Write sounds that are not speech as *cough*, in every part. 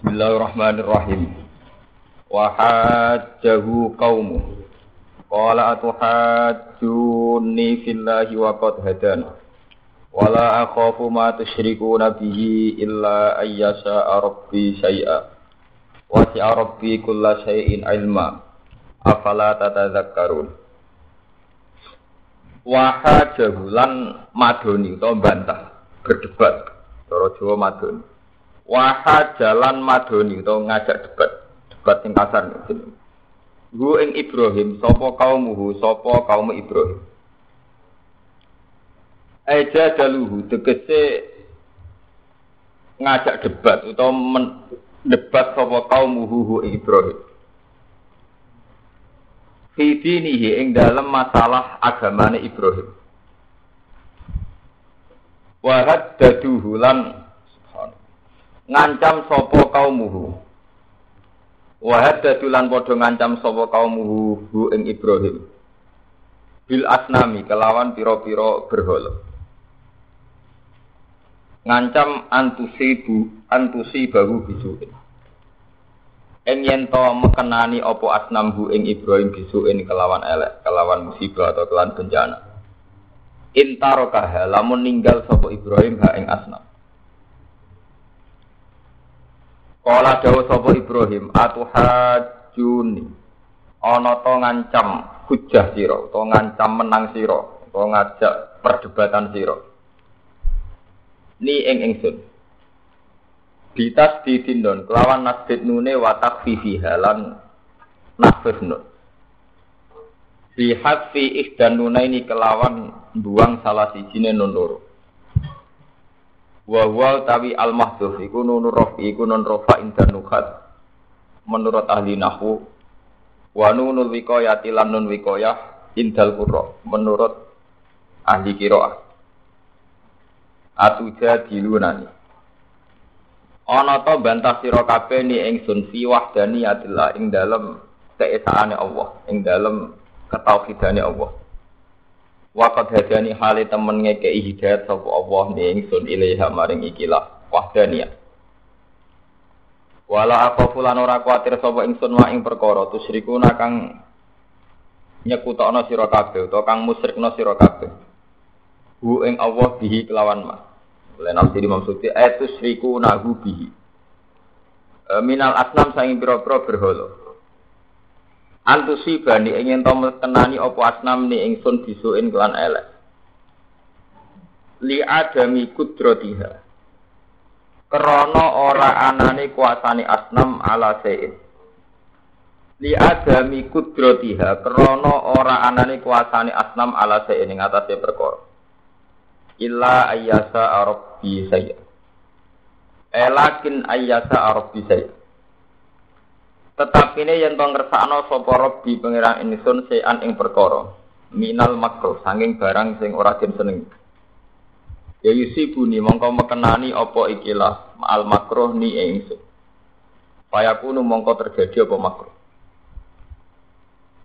Bismillahirrahmanirrahim. Wa hajjahu qaumu. Qala atuhajjuni fillahi wa qad hadana. Wala akhafu ma tusyrikuna bihi illa ayyasha rabbi syai'a. Wasi'a rabbi kulla syai'in ilma. Afala tatadzakkarun. Wa hajjahu lan madoni utawa bantah berdebat. Cara Jawa madoni. Waha jalan madoni atau ngajak debat, debat kasar jeneng. Hu ing Ibrahim sapa kaumuhu sapa kaum Ibrahim. Eja daluhu tegese ngajak debat atau men, debat sapa kaumuhu hu ing Ibrahim. Fi dinihi ing dalam masalah agamane Ibrahim. Wahad daduhu lan ngancam sapa kaumuhu. Wa hadadulan padha ngancam sapa kaumuhu hu ing Ibrahim. Bil asnami kelawan pira-pira berhala. Ngancam antusibu antusi bahu bisuin ing yen to mekenani apa asnam hu ing Ibrahim bisuin kelawan elek kelawan musibah atau kelawan bencana. Intarokah lamun ninggal sapa Ibrahim ha ing asnam Kala dawuh sapa Ibrahim, atuhajuni. Ana to ngancam hujah sira, to ngancam menang sira, to ngajak perdebatan sira. Ni ing ingsun. Ditas ditindon kelawan nasdid nune wa takfifi halan nasfif nun. Fi hadfi ihdan nunaini kelawan buang salah sijine nun loro wa huwa tawi al mahdhuf iku nunur rafi iku nun rafa indan nukhat menurut ahli nahwu wa nunul wiqayati lan nun wiqayah indal qurra menurut ahli qiraah. Atuja dilunani ana to bantah sira kabeh ni ingsun fi wahdaniyatillah ing dalem keesaane Allah ing dalem ketauhidane Allah Wakat hadani hale temen ngekei hidayat sapa Allah ni ingsun ilaiha maring ikilah wahdaniyah. Wala apa fulan ora kuatir sapa ingsun wa ing perkara tusyrikuna kang nyekutokno sira kabeh utawa kang musyrikno sira kabeh. Hu ing Allah bihi kelawan ma. Oleh nafsi Imam Sukti ayat tusyrikuna hu bihi. E, minal asnam saing pira-pira berhala. Antusi bani ingin to kenani opo asnam ni ingsun bisuin kelan elek. Li adami kudrotiha. Krono ora anane kuasani asnam ala sein. Li adami kudrotiha. Krono ora anane kuasani asnam ala sein ing atase perkara. Illa ayyasa arabbi saya. Elakin ayyasa arabbi saya. Tetap ini yang to ngersakno sapa Rabbi pangeran ingsun sean ing perkara minal makruh sanging barang sing ora den seneng. Ya yusibuni mongko mekenani apa ikilah al makruh ni ingsun. Fayakunu mongko terjadi apa makruh.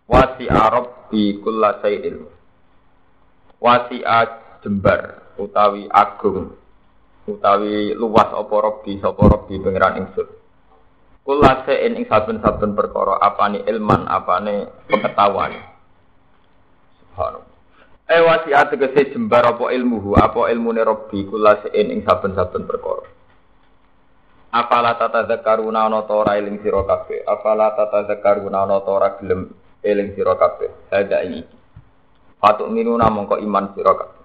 Wasi Arab bi kulla sayyidil. Wasi jembar utawi agung utawi luas apa Rabbi sapa Rabbi pangeran ingsun. Kula se'in ing saben-saben perkara apane ilman apane pengetahuan. Subhanallah. Eh wasiat tegese jembar apa ilmuhu apa ilmune Rabbi kula se'in ing saben-saben perkara. Apala tata zakaruna ana ta ora eling sira kabeh. Apala tata zakaruna ana ta ora gelem eling sira kabeh. Hada ini. Fatuk minuna mongko iman sira kabeh.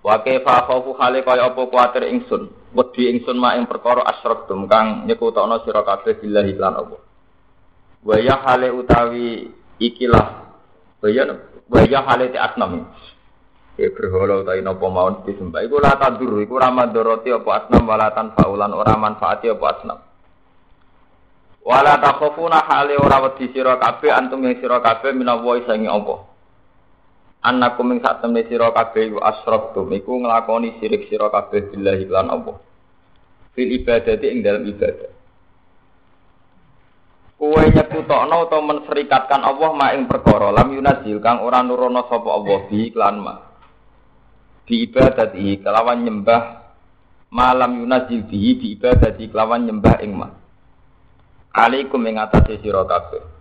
Wa kaifa khaufu hale kaya apa kuwatir ingsun. Wedi ingsun mak ing perkara asyraktum kang nyekutokno sira kabeh billahi lan Allah. Wa ya hale utawi ikilah. Wa ya wa ya hale ti asnam. Ya berhala utawi napa mawon disembah iku la tadur iku ora mandoroti apa asnam walatan faulan ora manfaati apa asnam. Wala takhafuna hale ora wedi sira kabeh antum yang sira kabeh minawa sangi apa annakum min sak temne sira kabeh wa asraktum iku nglakoni sirik sira kabeh billahi lan Allah fil ibadati ing dalam ibadah Kowe nyekutokno utawa menserikatkan Allah mak ing perkara lam yunazil kang ora nurono sapa Allah bi iklan ma di ibadati kelawan nyembah malam yunazil bihi di ibadati kelawan nyembah ing ma. Alaikum ing atase sira kabeh.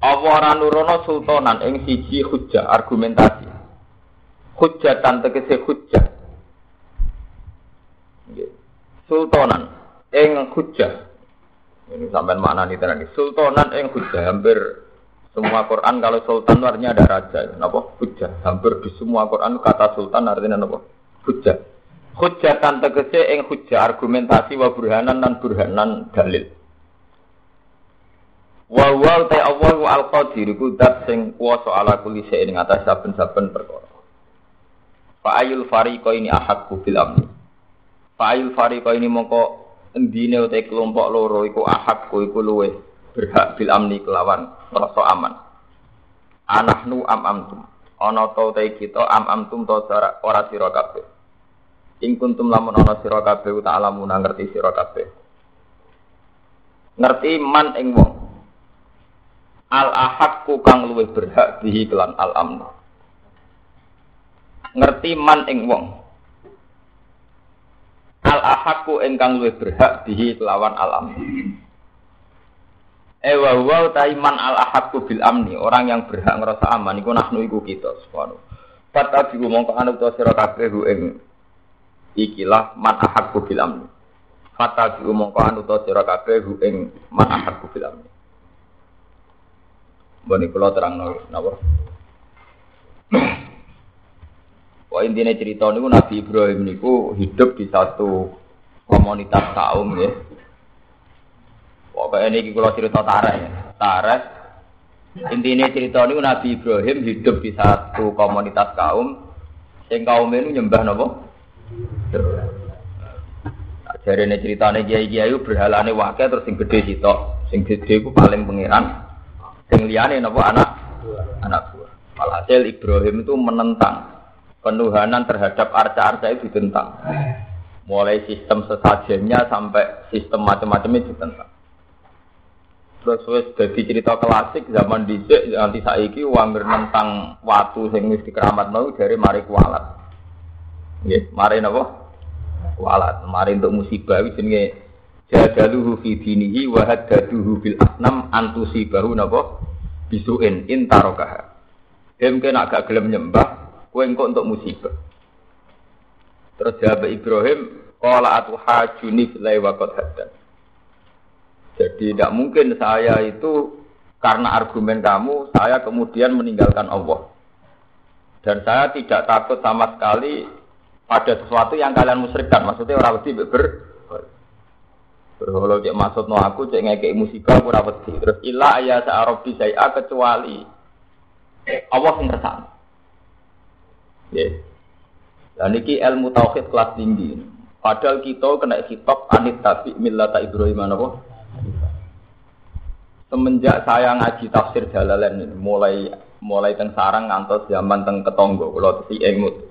Allah ora nurono sultanan ing siji hujjah argumentasi. Hujjatan tegese hujjah. Sultanan ing hujjah. Ini sampai mana nih tadi? Sultanan ing hujjah hampir semua Quran kalau sultan artinya ada raja, napa? Hujjah. Hampir di semua Quran kata sultan artinya napa? Hujjah. Hujjatan tegese ing hujjah argumentasi wa burhanan burhanan dalil. Wa wa ta Allah wa al qadir iku dat sing kuwasa ala kulli shay'in ing atas saben-saben perkara. Fa ayul fariqa ini ahadku bil amni. Fa ayul fariqa ini mongko endine uta kelompok loro iku ahadku iku luwe berhak bil amni kelawan rasa aman. Anahnu am amtum. Ana ta te kita am amtum ta ora sira kabeh. Ing kuntum lamun ana sira kabeh ta alamuna ngerti sira kabeh. Ngerti man ing wong. Al ahadku kang luwih berhak bihi kelan al amnu. Ngerti man ing wong. Al ahadku ingkang luwih berhak bihi kelawan al amnu. Ewa eh, wa taiman al ahadku bil amni, orang yang berhak ngerasa aman iku nahnu iku kita subhanahu. Fata biku mongko anu to sira kabeh ing ikilah man ahadku bil amni. Fata biku mongko anu to sira kabeh ing man ahadku bil amni. Bani kula terang napa? Wah intinya cerita niku Nabi Ibrahim niku hidup di satu komunitas kaum ya Pokoknya ini kalau cerita tareh ya. Tareh. Intinya cerita ini Nabi Ibrahim hidup di satu komunitas kaum. Yang kaum ini nyembah nopo. Jadi ini ceritanya kiai kiai berhalane wakil terus sing gede sitok, sing gede itu paling pangeran, sing liane nopo anak anak buah. Walhasil Ibrahim itu menentang penuhanan terhadap arca-arca itu ditentang. Mulai sistem sesajennya sampai sistem macam-macamnya ditentang. Terus wis dadi cerita klasik zaman dhisik nganti saiki wong nentang watu sing wis dikeramat mau dari mari kualat. Nggih, mari napa? Kualat. Mari untuk musibah iki jenenge jadaluhu fi dinihi wa haddaduhu bil asnam antusibahu napa? Bisuin intarokaha. Dem kena gak gelem nyembah, kowe engko untuk musibah. Terus jawab Ibrahim, qala atu hajuni fil wa qad. Jadi tidak mungkin saya itu karena argumen kamu, saya kemudian meninggalkan Allah. Dan saya tidak takut sama sekali pada sesuatu yang kalian musyrikkan. Maksudnya orang wedi ber berholo cek maksud no aku cek ngekei musibah aku ora Terus ilah ayah sa'arobi saya kecuali Allah yang kersane. Ya. Dan ini ilmu tauhid kelas tinggi. Padahal kita kena hitop anit tabi millata Ibrahim apa? Semenjak saya ngaji tafsir Jalalain ini, mulai mulai teng sarang ngantos zaman teng ketonggo kalau si emut.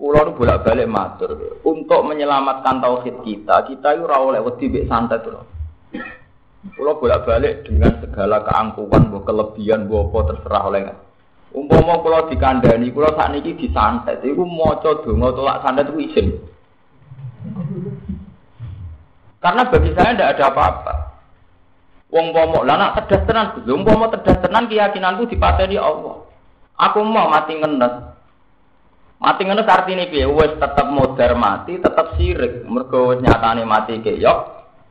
Kulo bolak-balik matur. Untuk menyelamatkan tauhid kita, kita itu oleh wedi mbek santet lho. Kulo bolak-balik dengan segala keangkuhan, bu kelebihan, bu apa terserah oleh Umpama kula dikandani, kula sakniki disantet, iku maca donga tolak santet iku izin. Karena bagi saya tidak ada apa-apa. Wong pomo, lah nak tedas tenan, pomo tedas tenan keyakinanku dipateni Allah. Aku mau mati ngenes. Mati ngenes artinya piye? Wes tetap modar mati, tetap sirik. Mergo wis nyatane mati keyok,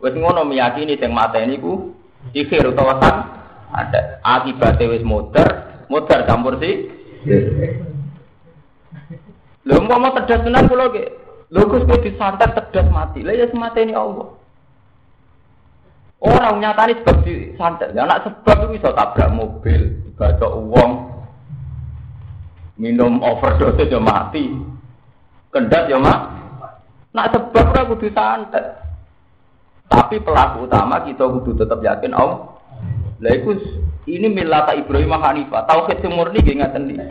wis ngono meyakini sing mateni ku sihir utawa san ada. Akibatnya wis modar, modar campur si. Lho mau tedas tenan kula ge. Lho Gus disantet tedas mati. Lah ya semateni Allah. Orang nyatani sebab di santet. Ya, anak sebab itu bisa tabrak mobil, dibaca uang, minum overdose aja mati, kendat ya mak. Nak sebab ora kudu santet. Tapi pelaku utama kita kudu tetap yakin Allah. Lah iku ini milata Ibrahim Hanifah. Tauhid sing murni nggih ngaten iki.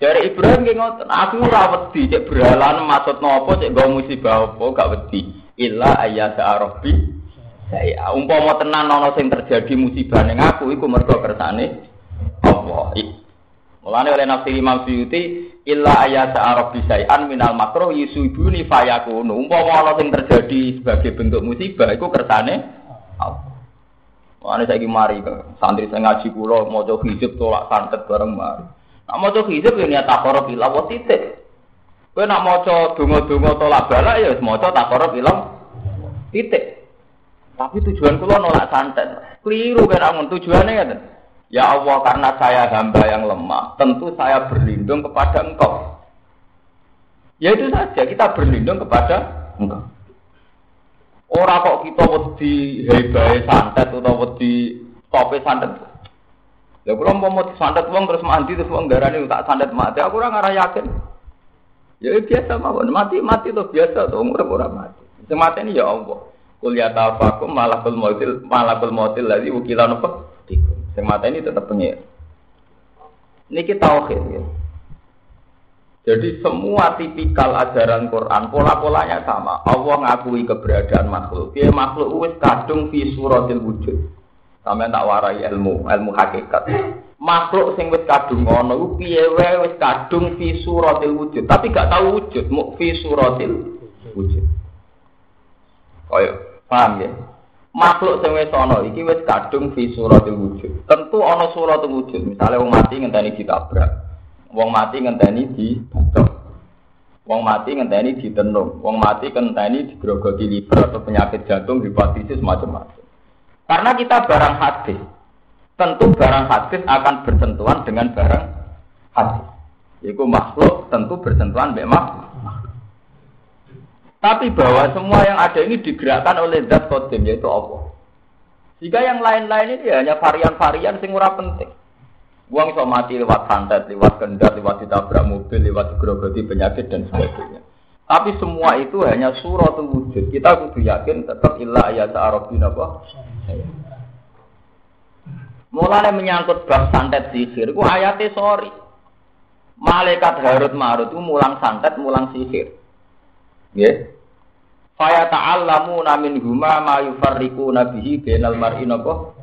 Dari Ibrahim nggih ngoten, aku ora wedi cek berhalan maksud nopo cek go musibah apa gak wedi. Illa ayyasa rabbi saya umpama tenan ana sing terjadi musibah ning aku iku mergo kersane Allah. Mulane oleh nafsi Imam Suyuti illa ayat Arab bisai'an minal makruh yusubuni fayakunu. Umpama ana sing terjadi sebagai bentuk musibah iku kersane Allah. Mulane saiki mari santri sing ngaji kula maca hizib tolak santet bareng mari. Nak maca hizib ya niat takarub ila wa titik. Kowe nak maca donga-donga tolak balak ya wis maca takarub ila titik. Tapi tujuan kula nolak santet. Keliru kan tujuannya kan. Ya Allah, karena saya hamba yang lemah, tentu saya berlindung kepada Engkau. Ya itu saja, kita berlindung kepada Engkau. Orang kok kita wedi hebai santet atau wedi tope santet. Ya kalau mau santet uang terus mandi terus uang darah ini tak santet mati, aku orang ngarah yakin. Ya biasa mawon, mati mati tuh biasa tuh umur orang mati. Semata ini ya Allah. Kuliah tafakum malakul mautil malakul mautil lagi ukilan apa? Sing mata ini tetap pengir. Ini kita tauhid ya. Jadi semua tipikal ajaran Quran pola-polanya sama. Allah ngakui keberadaan makhluk. Dia makhluk wis kadung fi suratil wujud. Sampai tak warai ilmu, ilmu hakikat. Makhluk sing wis kadung ngono ku piye wae wis kadung fi suratil wujud, tapi gak tahu wujud, mu fi suratil wujud. Kaya paham ya? Makhluk sing wis ana iki wis kadung fi suratil wujud. Tentu ana suratul wujud. Misale wong mati ngenteni ditabrak. Wong mati ngenteni dibacok. Wong mati ngenteni ditenung. Wong mati ngenteni digrogoti liver atau penyakit jantung, hepatitis macam-macam. Karena kita barang hadis. Tentu barang hadis akan bersentuhan dengan barang hadis. Iku makhluk tentu bersentuhan memang tapi bahwa semua yang ada ini digerakkan oleh zat kodim yaitu Allah. Jika yang lain-lain ini hanya varian-varian sing ora penting. Uang iso mati lewat santet, lewat kendat, lewat ditabrak mobil, lewat digerogoti penyakit dan sebagainya. Tapi semua itu hanya surat wujud. Kita kudu yakin tetap ilah ayat arabin apa? Mulanya menyangkut bab santet sihir, itu ayatnya sorry. Malaikat Harut Marut itu mulang santet, mulang sihir. Ya. Faya ta'allamu namin huma ma yufarriku nabihi benal mar'i napa?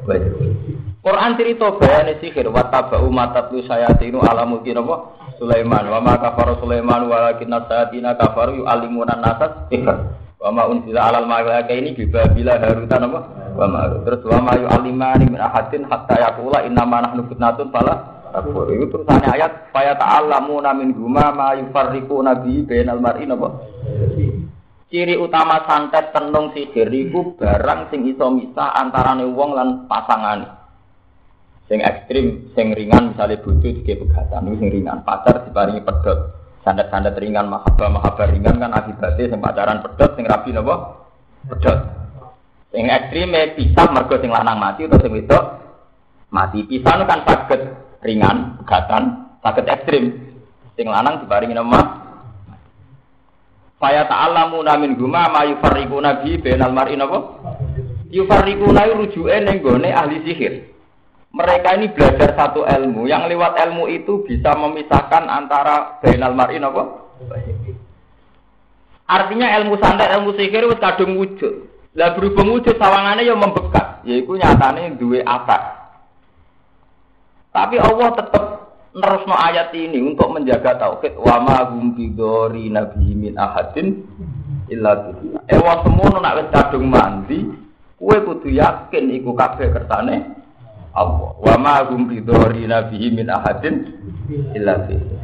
Quran cerita bayane sihir wa tabau matatlu sayatinu ala mulki napa? Sulaiman. Wa ma kafara Sulaiman walakin sayatina kafaru yu'allimuna nasas sihir. Wa ma unzila alal malaika ini juga bila harutan napa? Wa ma terus wa ma yu'allimani min ahadin hatta yaqula inna ma nahnu fitnatun fala itu terusannya ayat faya ta'allamu namin huma ma yufarriku nabihi benal mar'i napa Ciri utama santet tenung sihir iku barang sing iso misah antarane wong lan pasangan. Sing ekstrim, sing ringan misalnya bojo dige pegatan sing ringan, pacar diparingi pedot. Santet-santet ringan, mahabbah ringan kan akibatnya sing pacaran pedot, sing rabi napa? Pedot. Sing ekstrim pisah mergo sing lanang mati atau sing wedok mati. Pisah kan sakit ringan, pegatan, sakit ekstrim. Sing lanang diparingi nama Faya ta'alamu namin guma ma yufarriku nabi benal mar'i napa? Yufarriku nabi rujuke ning gone ahli sihir. Mereka ini belajar satu ilmu, yang lewat ilmu itu bisa memisahkan antara benal mar'i napa? Artinya ilmu santet, ilmu sihir wis kadung wujud. Lah berhubung wujud sawangane ya membekas, yaiku nyatane duwe akar. Tapi Allah tetap nerusno ayat ini untuk menjaga tauhid wa ma hum bidori nabi min ahadin illa billah. Ewa semono nak wis kadung mandi, kowe kudu yakin iku kabeh kersane Allah. Wa ma hum bidori nabi min ahadin illa billah.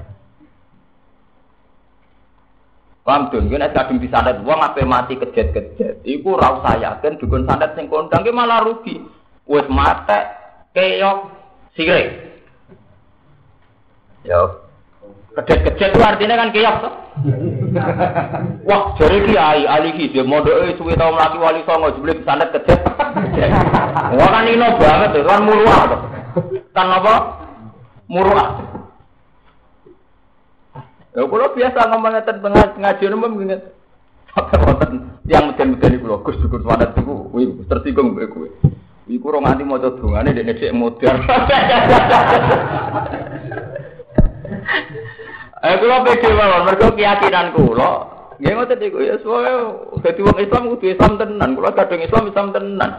Paham tuh, gue nek kadung disandet wong ape mati kejet-kejet. Iku ra usah yakin dukun sandet sing kondang malah rugi. Wis mate keok sirik. Ya. Kedet-kedet itu artinya kan kiyak toh. *laughs* Wah, jadi kiai ali ki dia mondoke suwe tau mlaki wali songo jebule sandet kedet. *laughs* Wah kan ino banget tuh, kan muruah tuh. Kan apa? Muruah. Ya kalau biasa ngomong ngeten ngaji umum wonten yang iku lho Gus syukur sandet iku tersinggung kowe. Iku ora nganti maca dongane dekne dhek modern. *laughs* Eh kula pede mawon mergo keyakinan kula. Nggih ngoten iku ya soe dadi wong Islam kudu Islam tenan. Kula kadung Islam Islam tenan.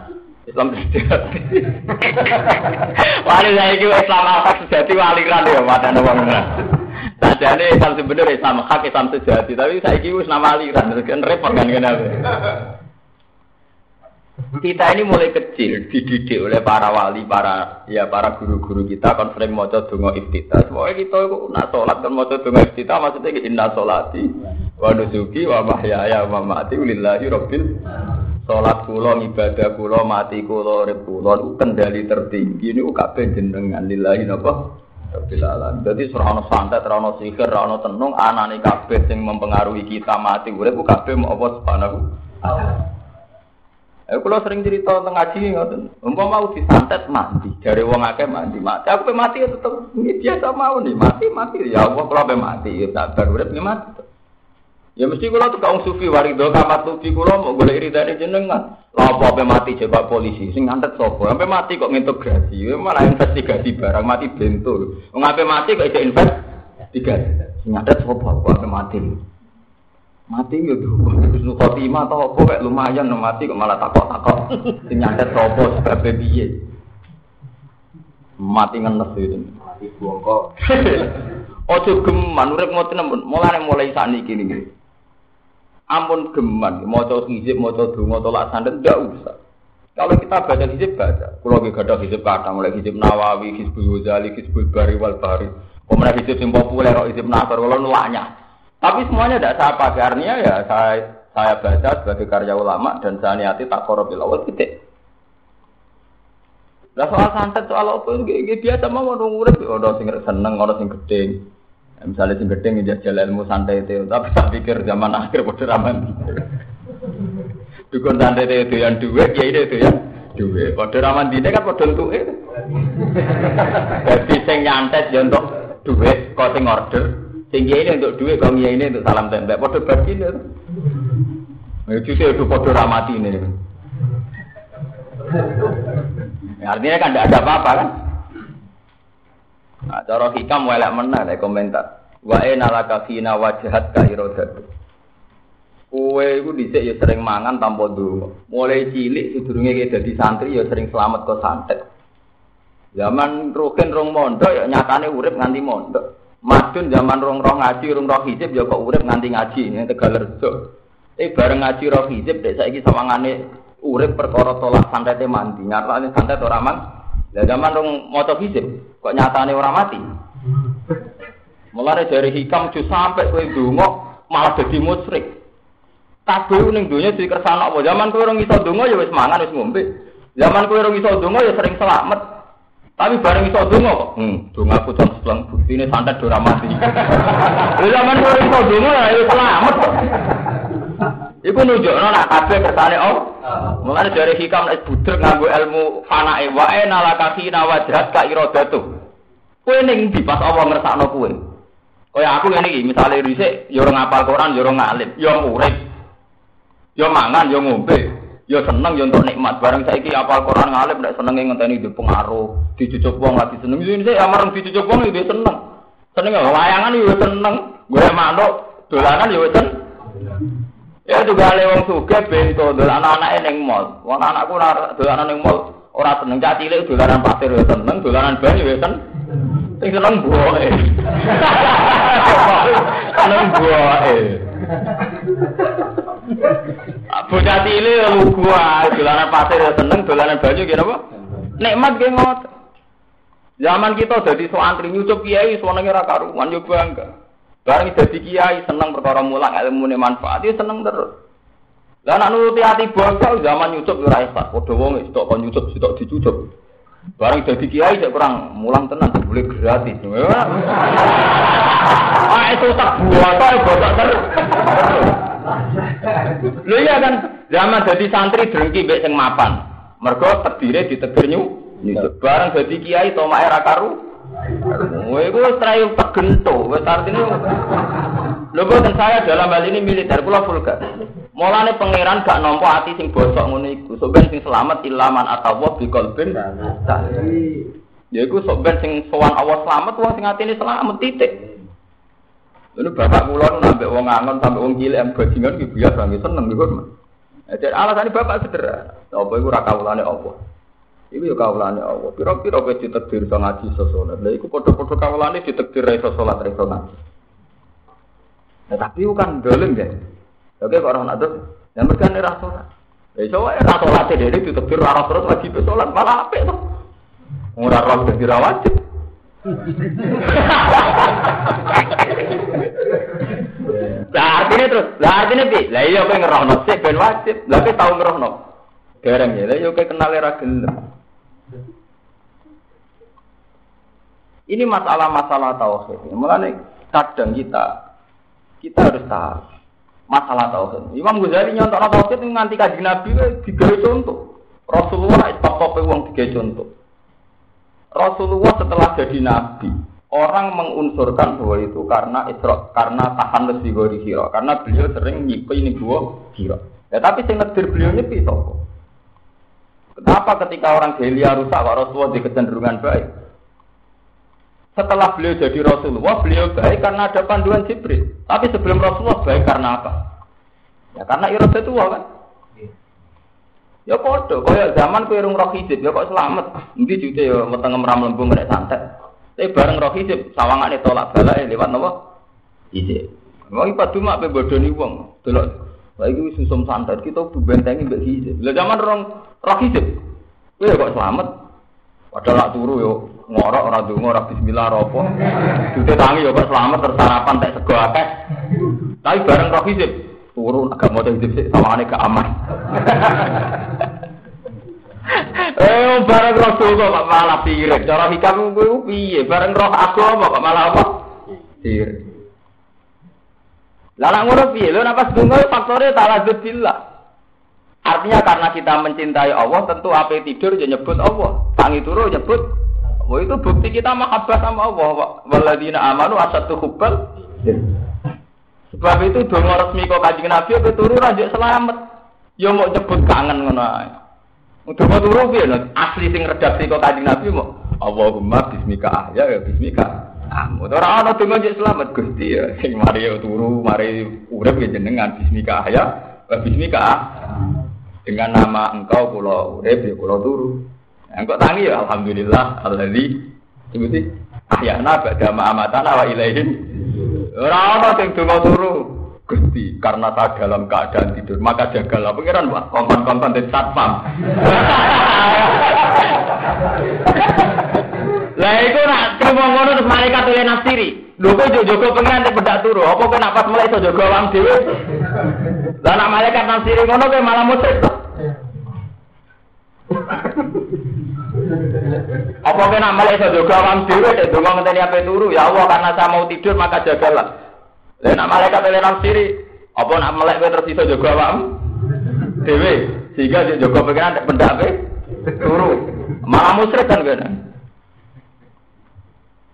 Islam sejati. *laughs* Wali saya itu Islam hak sejati waliran ya, ada wong Sajane Islam sebenarnya Islam hak Islam sejati, tapi saya itu nama aliran, kan repot kan kenapa? Kita ini mulai kecil dididik oleh para wali, para ya para guru-guru kita kan sering maca donga iftitah. Kita itu nak salat kan maca donga iftitah maksudnya inna solati wa nusuki wa mahyaya wa mamati lillahi rabbil Salat ibadah kula mati kula urip kula kendali tertinggi niku kabeh jenengan lillahi napa Rabbil alamin. Dadi ora santet, ora ana sihir, ora tenung, anane kabeh sing mempengaruhi kita mati urip kabeh mau apa subhanahu Eh kula sering cerita tentang ngaji ngoten. Umpama mau disantet mati, dari wong akeh mati mati. Aku mati ya tetep biasa mau nih, mati mati ya Allah kula mati ya sabar urip mati. Ya mesti kula tuh kaum sufi warido kamat sufi kula mau golek iridane jenengan. Lah apa mati coba polisi sing ngantet sapa? Sampai mati kok ngintegrasi. Ya malah investigasi barang mati bentul. Wong ape mati kok isih investigasi. Sing ngantet sapa kok ape mati. Mati ya tuh, Husnul khotimah atau apa kayak lumayan mati kok malah takok-takok. Sing nyantet sapa sebab piye? Mati ngenes itu. Mati bongkok. Ojo *laughs* geman urip ngoten mulai mulai sakniki niki ampun geman, maca hizib, maca donga, tolak sandet tidak usah. Kalau kita baca hizib baca, kalau kita ada hizib kata mulai hizib Nawawi, hizbul Ghazali, hizbul Bari wal Bari, kemudian hizib yang populer, hizib Nasr, nulaknya. Tapi semuanya tidak saya pakai, artinya ya saya saya baca sebagai karya ulama dan saya niati tak korobil awal titik. Nah soal santet soal apa itu biasa mau orang urip, orang sing seneng, orang sing gede. Misalnya sing gedeng ngejak jalan ilmu santai itu, tapi tak pikir zaman akhir pada raman. Dukun santai itu yang dua, ya itu ya dua. Pada raman dini kan pada untuk itu. Jadi sing nyantet ya untuk duit, kau sing order. Sing ini untuk duit, kau ini untuk salam tembak. Pada bagi ini. Itu sih itu pada ramati ini. Artinya kan tidak ada apa-apa kan? Nah, cara hikam welek menah lek komentar. Wa ena laka fina wajhat ka iradat. Kowe iku dhisik ya sering mangan tanpa ndonga. Mulai cilik sedurunge ke dadi santri ya sering selamat ke santet. Zaman rukin rong mondok ya nyatane urip nganti mondok. Madun zaman rong rong ngaji rong roh hijab ya kok urip nganti ngaji ning Tegalerjo. Eh bareng ngaji roh hijab dek saiki sawangane urip perkara tolak santete mandi. Nyatane santet ora mang. Lah zaman rong maca hijab kok nyatane ora mati. Mulane dari hikam ju sampai kowe donga malah dadi musyrik. Kabeh ning donya dikersana apa? Zaman kowe ora iso donga ya wis mangan wis ngombe. Zaman kowe ora iso donga ya sering selamat. Tapi bareng iso donga kok. Hmm, donga pocong sleng buktine santet ora mati. *laughs* Lha zaman kok iso donga ya wis selamat. Iku nunjukno nek kabeh kersane oh. Mulane dari hikam nek budher nganggo ilmu fanae wae nalakasi nawajrat ka iradatu. Kowe ning di pas apa ngersakno kowe? Kaya aku ngene iki, misale risik ya ora ngapal Quran, ya ora ngalim, ya urip. Ya mangan, ya ngombe. Ya seneng ya untuk nikmat. Bareng saiki apal Quran ngalim nek senenge ngenteni di pengaruh, dicucuk wong lagi seneng. Ini saya amareng dicucuk wong ya seneng. Seneng ya layangan ya seneng, gue manuk dolanan ya seneng. Ya juga ale wong sugih bento dolanan anake ning mall. Wong anakku ora dolanan ning mall, ora seneng cah cilik dolanan pasir ya seneng, dolanan banyu ya seneng. Sing seneng buahe. *laughs* Seneng buahe. Bocah cilik lu gua dolanan pasir ya seneng, dolanan banyu kira apa? Nikmat ngot. Zaman kita dadi santri nyucup kiai senenge ora karuan yo bangga. Bareng dadi kiai seneng perkara mulang ilmu ne manfaat ya seneng terus. Lah nek nuruti ati bangsa zaman nyucup ora ikhlas. Padha wong sitok kon nyucup sitok dicucup. Barang jadi kiai saya kurang mulang tenan boleh gratis. Ah itu tak buat ya buat ter. Lho iya kan zaman jadi santri drengki mbek sing mapan. Mergo terdiri di teger nyu. Barang jadi kiai toma era karu. Wah, itu terayu pegento. Wes artinya, lho boten saya dalam hal ini militer, kula vulgar. Mulane pangeran gak nampa ati sing bosok ngono iku. Sok ben sing selamat ilaman atawa bi qalbin. Ya iku sok ben sing sowan Allah selamat wong sing atine selamat titik. Lalu bapak kula nu nambah wong angon sampai wong cilik am bajingan ki biasa nggih seneng niku. Jadi alasannya bapak sederhana. Apa itu rakawulane Allah. Iku ya kawulane Allah. Pira-pira kowe ditakdir iso ngaji iso salat. Lah iku padha-padha kawulane ditakdir iso salat iso ngaji. Nah, tapi itu kan dolim ya. Oke kok orang itu, yang mereka ini rasulat. Ya iso wae ra salate dhewe ditakdir ora terus wajib salat malah apik to. Ora roh dadi ra wajib. Lah artinya terus, lah artinya bi, lah iya kowe ngerohno sih ben wajib. Lah kowe tau ngerohno. Dereng ya, lah yo kowe kenal ra gelem. Ini masalah-masalah tauhid. Mulane kadang kita kita harus tahu masalah tauhid. Imam Ghazali nyontok tauhid nganti kaji Nabi digawe contoh. Rasulullah itu top wong digawe contoh. Rasulullah setelah jadi nabi, orang mengunsurkan bahwa itu karena isra, karena tahan lebih gori hiro, karena beliau sering nyipu ini gua hiro. Ya tapi sing ngedir beliau nyepi sopo. Kenapa ketika orang gelia rusak, kok Rasulullah di kecenderungan baik? Setelah beliau jadi Rasulullah, beliau baik karena ada panduan Jibril. Tapi sebelum Rasulullah baik karena apa? Ya karena iradah tua kan. Ya podo, kaya zaman kowe rung roh hijab, ya kok selamat. Endi jute ya weteng mram lembung nek santet. Tapi bareng roh hijab sawangane tolak balake lewat napa? Hijab. Wong iku padu mak pe bodoni wong. Delok Lah iki susum santet kita bentengi mbek hijab. Lah zaman rong roh hijab. Kowe kok selamat. Padahal lak turu yo ngorok ora donga ora bismillah ora apa. Jute tangi yo kok selamat tersarapan tek sego akeh. Tapi bareng roh hijab turu agak mau hidup sih sawangane gak aman. *laughs* Eh bareng roh donga kok malah pirik. Cara hikam kuwi piye? Bareng roh agama kok malah apa? Pirik. Lah ngono piye? Lho napa donga faktore taladzud billah. Artinya karena kita mencintai Allah, tentu apa tidur ya nyebut Allah. Tangi turu nyebut Wah itu bukti kita mahabbah sama Allah. Waladina amanu asatu hubbal. Sebab itu dongo resmi kok kanjeng Nabi apa turu rajuk selamat. Ya mau nyebut kangen ngono ae. Dongo turu piye asli sing redaksi kok kanjeng Nabi mau Allahumma bismika ahya ya bismika. Amun ora ana dongo selamat Gusti ya. Sing mari turu, mari urip ya jenengan bismika ahya wa bismika dengan nama engkau kula urip ya kula turu. Engkau tangi ya alhamdulillah alladzi sebuti ahyana ba'da ma amatana wa ilaihin. Ora ana sing donga turu. Gusti, karena tak dalam keadaan tidur, maka jagalah pengiran wah kontan-kontan di satpam. *laughs* Lah iku nak terima ngono terus malaikat tulen nafsiri. Lho kok jogo pengiran di bedak turu, apa kok nak pas mulai iso jogo awam dhewe? Lah nak malaikat nafsiri ngono kowe malah musyrik. Apa kena malah iso jaga awam dhewe nek donga ngenteni ape turu ya Allah karena saya mau tidur maka jagalah. Lah nek malaikat ele nafsiri apa nak melek kowe terus iso jaga awam dhewe sehingga dia jaga pengen nek pendak ape turu. Malah musyrik kan kena.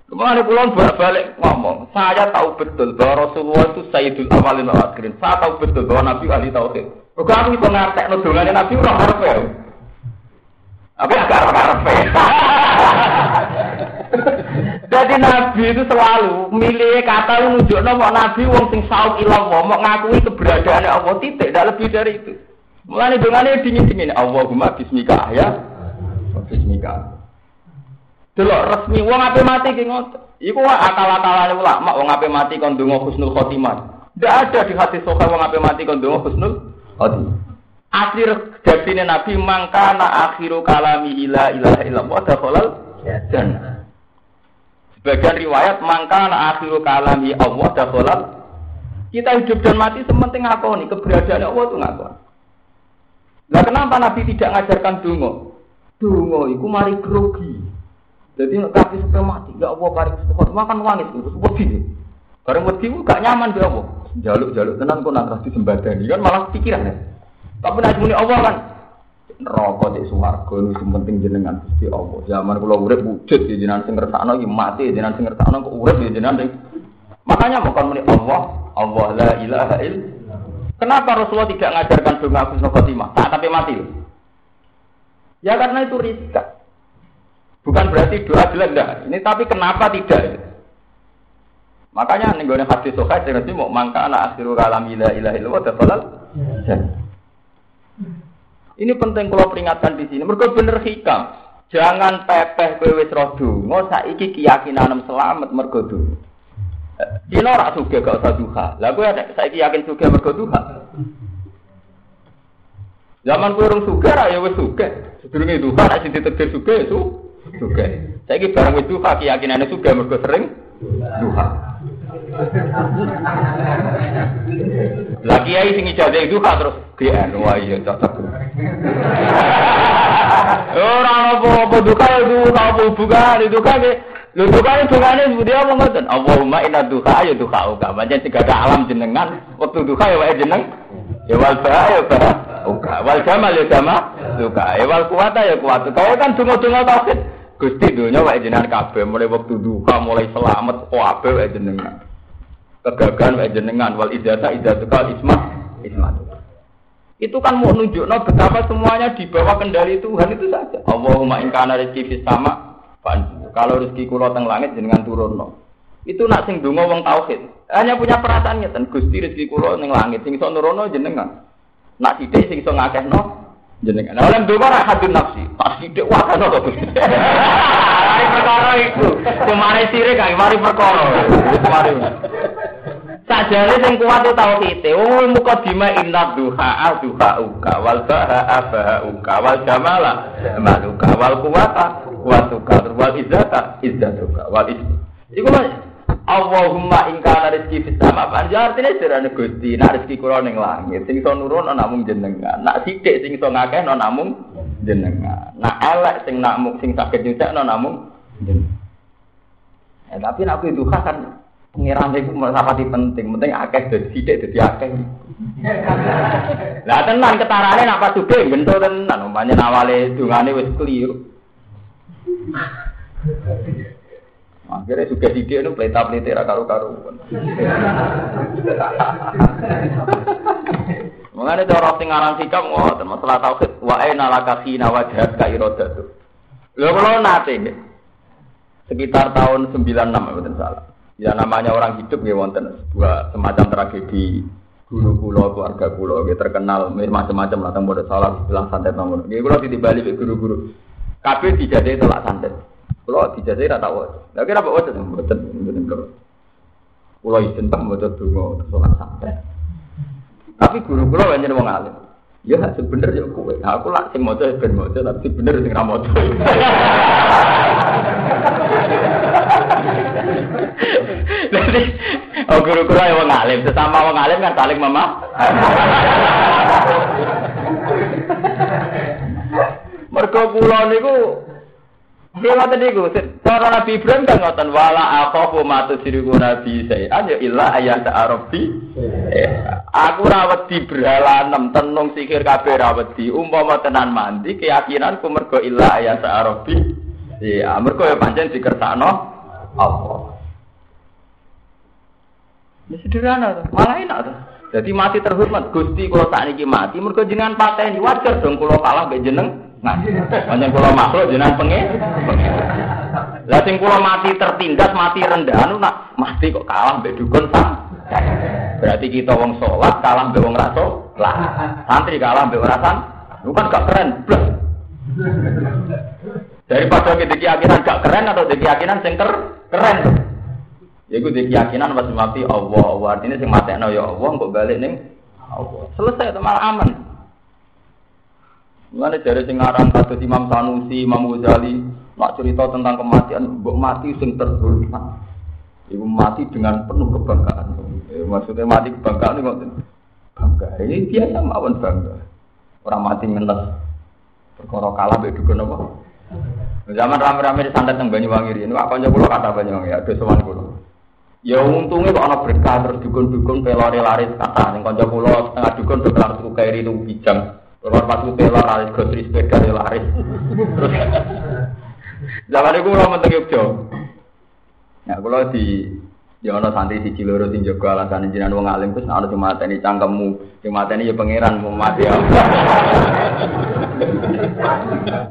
Kemarin pulang balik ngomong, saya tahu betul bahwa Rasulullah itu Sayyidul Awalin wal Akhirin. Saya tahu betul bahwa Nabi ahli tauhid. Kok aku itu ngartek nudungannya Nabi orang harap. Agak harap *laughs* Jadi Nabi itu selalu milih kata nunjuk nama Nabi wong sing sauk ilah mau ngakui keberadaan Allah titik, tidak lebih dari itu. Mulai dengannya dingin dingin Allahumma bismika ya, bismika. Delok resmi wong ape mati ki ngoten. Iku akal-akalane ulama wong ape mati kon donga husnul khotimah. Tidak ada di hati soka wong ape mati kon donga husnul khotimah. Akhir redaksine Nabi mangkana akhiru kalami ila ilaha illallah dakhalal jannah. Sebagian riwayat mangkana akhiru kalami Allah dakhalal kita hidup dan mati sementing ngakoni keberadaan Allah itu ngakoni. Lah kenapa Nabi tidak ngajarkan dungo? Dungo itu mari grogi. Jadi kaki sampai mati, ya Allah paling sepuluh makan wangit itu wedi. Bareng wedi gak nyaman dia Allah. Jaluk-jaluk tenan kok nak disembadani kan malah pikiran ya. Tapi nak muni Allah kan rokok di swarga itu penting jenengan Gusti Allah. Zaman kula urip wujud di jenengan sing ngersakno iki mati jenengan sing ngersakno kok urip di jenengan sing Makanya bukan muni Allah, Allah la ilaha il. Kenapa Rasulullah tidak ngajarkan doa husnul khotimah? Tak tapi mati. Ya karena itu riskan. Bukan berarti doa jelek enggak. Ini tapi kenapa tidak? Makanya nih gue hadis sokai dengan mau mangka anak akhiru kalam ilah ilah ilah wa Ini penting kalau peringatkan di sini. Mereka bener hikam. Jangan pepeh kowe wis roh donga saiki keyakinan selamat mergo donga. Dino ora sugih gak usah duha. Lah kowe saiki yakin sugih mergo duha. Zaman kowe urung sugih ra ya wis sugih. Sedurunge duha nek sing ditetir sugih itu sugih. Saiki barang wis duha keyakinane sugih mergo sering duha. Lah kiai sing ijazah duha terus GN wah iya cocok. Ora apa-apa duka ya duka apa bukan itu kan Lho duka itu bungane dia apa ngoten? Allahumma inna duha ya duha uga. Pancen tiga alam jenengan, waktu duha ya wae jeneng. Ya wal ba ya ba. Uga. Wal jamal ya jama. Duka. Ya wal kuwata ya kuwata. Kaya kan donga-donga tauhid. Gusti dunya wae jenengan kabeh mulai waktu duha mulai selamat kabeh wae jenengan. Kegagalan wae jenengan wal idzata idzatuka isma isma. Itu kan mau nunjuk no betapa semuanya di bawah kendali Tuhan itu saja. Allahumma in kana rizki fis sama Kalau rezeki kula teng langit jenengan turun no. Itu nak sing donga wong tauhid. Hanya punya perasaan ngeten, Gusti rezeki kula ning langit sing iso nurono jenengan. Nak sithik sing iso ngakehno jenengan. Nah, oleh donga ra hadun nafsi. Tak sithik wah kan to Gusti. Mari perkara iku. Kemare sirik mari perkara. Mari. Sajane sing kuat tauhid. Oh muka dima inna duha duha uka wal baha baha uka wal jamala maluka wal kuwata kuwatuka wal izzata izzatuka wal izz. Iku mas Allahumma in kana rezeki fis sama panjang artine jarane Gusti nek rezeki kula ning langit sing iso nurun ana namung jenengan. Nak sithik sing iso ngakeh ana namung jenengan. Nak elek sing namung sing saged nyucakno namung jenengan. Eh, tapi nek aku duha kan Pengiran itu di penting, penting akeh dari sidik jadi akeh. Lah tenan ketarane nak pas bentuk tenan, umpamanya nawale dungane wis keliru. Akhirnya juga sidik itu pelita pelita karu karu. Mengenai cara sing aran sikap ngoten masalah tauhid wa aina laka khina wajhat ka iradatu. Lho kula nate sekitar tahun 96 mboten salah. Ya namanya orang hidup ya wonten sebuah semacam tragedi guru kulo keluarga kulo gitu terkenal macam-macam lah tentang salah bilang santet nomor. Gitu kulo di Bali guru-guru. Kabeh dijadikan tolak santet. Kulo dijadikan rata wajah. Lagi apa wajah betul betul kulo. Kulo izin tak mau dongo sholat santet. Tapi guru kulo banyak wong alim. Ya sebener ya kowe. Aku lah sing maca ben maca tapi bener sing ra maca. *laughs* Jadi, oh guru-guru yang wong alim, sesama wong alim kan saling mama. Mergo kula niku Nggih ngoten niku, cara Nabi Ibrahim kan ngoten wala akhafu ma tusyriku nabi saya. Ayo illa ayat arabi. Eh, aku ra wedi bralanem tenung sikir kabeh ra wedi. Umpama tenan mandi keyakinanku mergo illa ayat arabi. Iya, mergo ya pancen dikersakno Allah. Ya sederhana tuh, malah enak tuh. Jadi mati terhormat, Gusti kalau saat ini mati, mereka jenengan pateni wajar dong kalau kalah be jeneng. Nah, panjang kalau makhluk jenengan pengen. Lah sing kalau mati tertindas, mati rendah, anu nak mati kok kalah be dukun sam. Berarti kita wong sholat kalah be wong raso lah. Santri kalah be rasan, itu kan gak keren. Daripada kita keyakinan gak keren atau keyakinan sing keren. Ya gue keyakinan pas mati Allah, Allah artinya sing no ya Allah, kok balik nih Allah. Selesai itu malah aman. Mulane dari sing aran kados Imam Sanusi, Imam Ghazali, nak cerita tentang kematian, mbok mati sing terhormat. Ibu mati dengan penuh kebanggaan. Eh, maksudnya mati kebanggaan itu bangga. Ini biasa mawon bangga. Orang mati ngenes. Perkara kalah mbek dukun apa? Zaman rame-rame di santet teng Banyuwangi ini, apa aja kulo kata Banyuwangi, ada sowan kulo. Ya untungnya kok ana berkah terus dukun-dukun pelore laris kata ning kanca kula setengah dukun do kelar tuku kairi itu bijang. Keluar pas pelor laris gosri sepeda ya laris. Terus *laughs* Zaman itu kula mentek Yogyo. Ya kula di ya ana santri siji loro sing jaga alasan jenengan wong alim terus ana sing mateni cangkemmu, sing mateni ya pangeran mau mati ya. *laughs*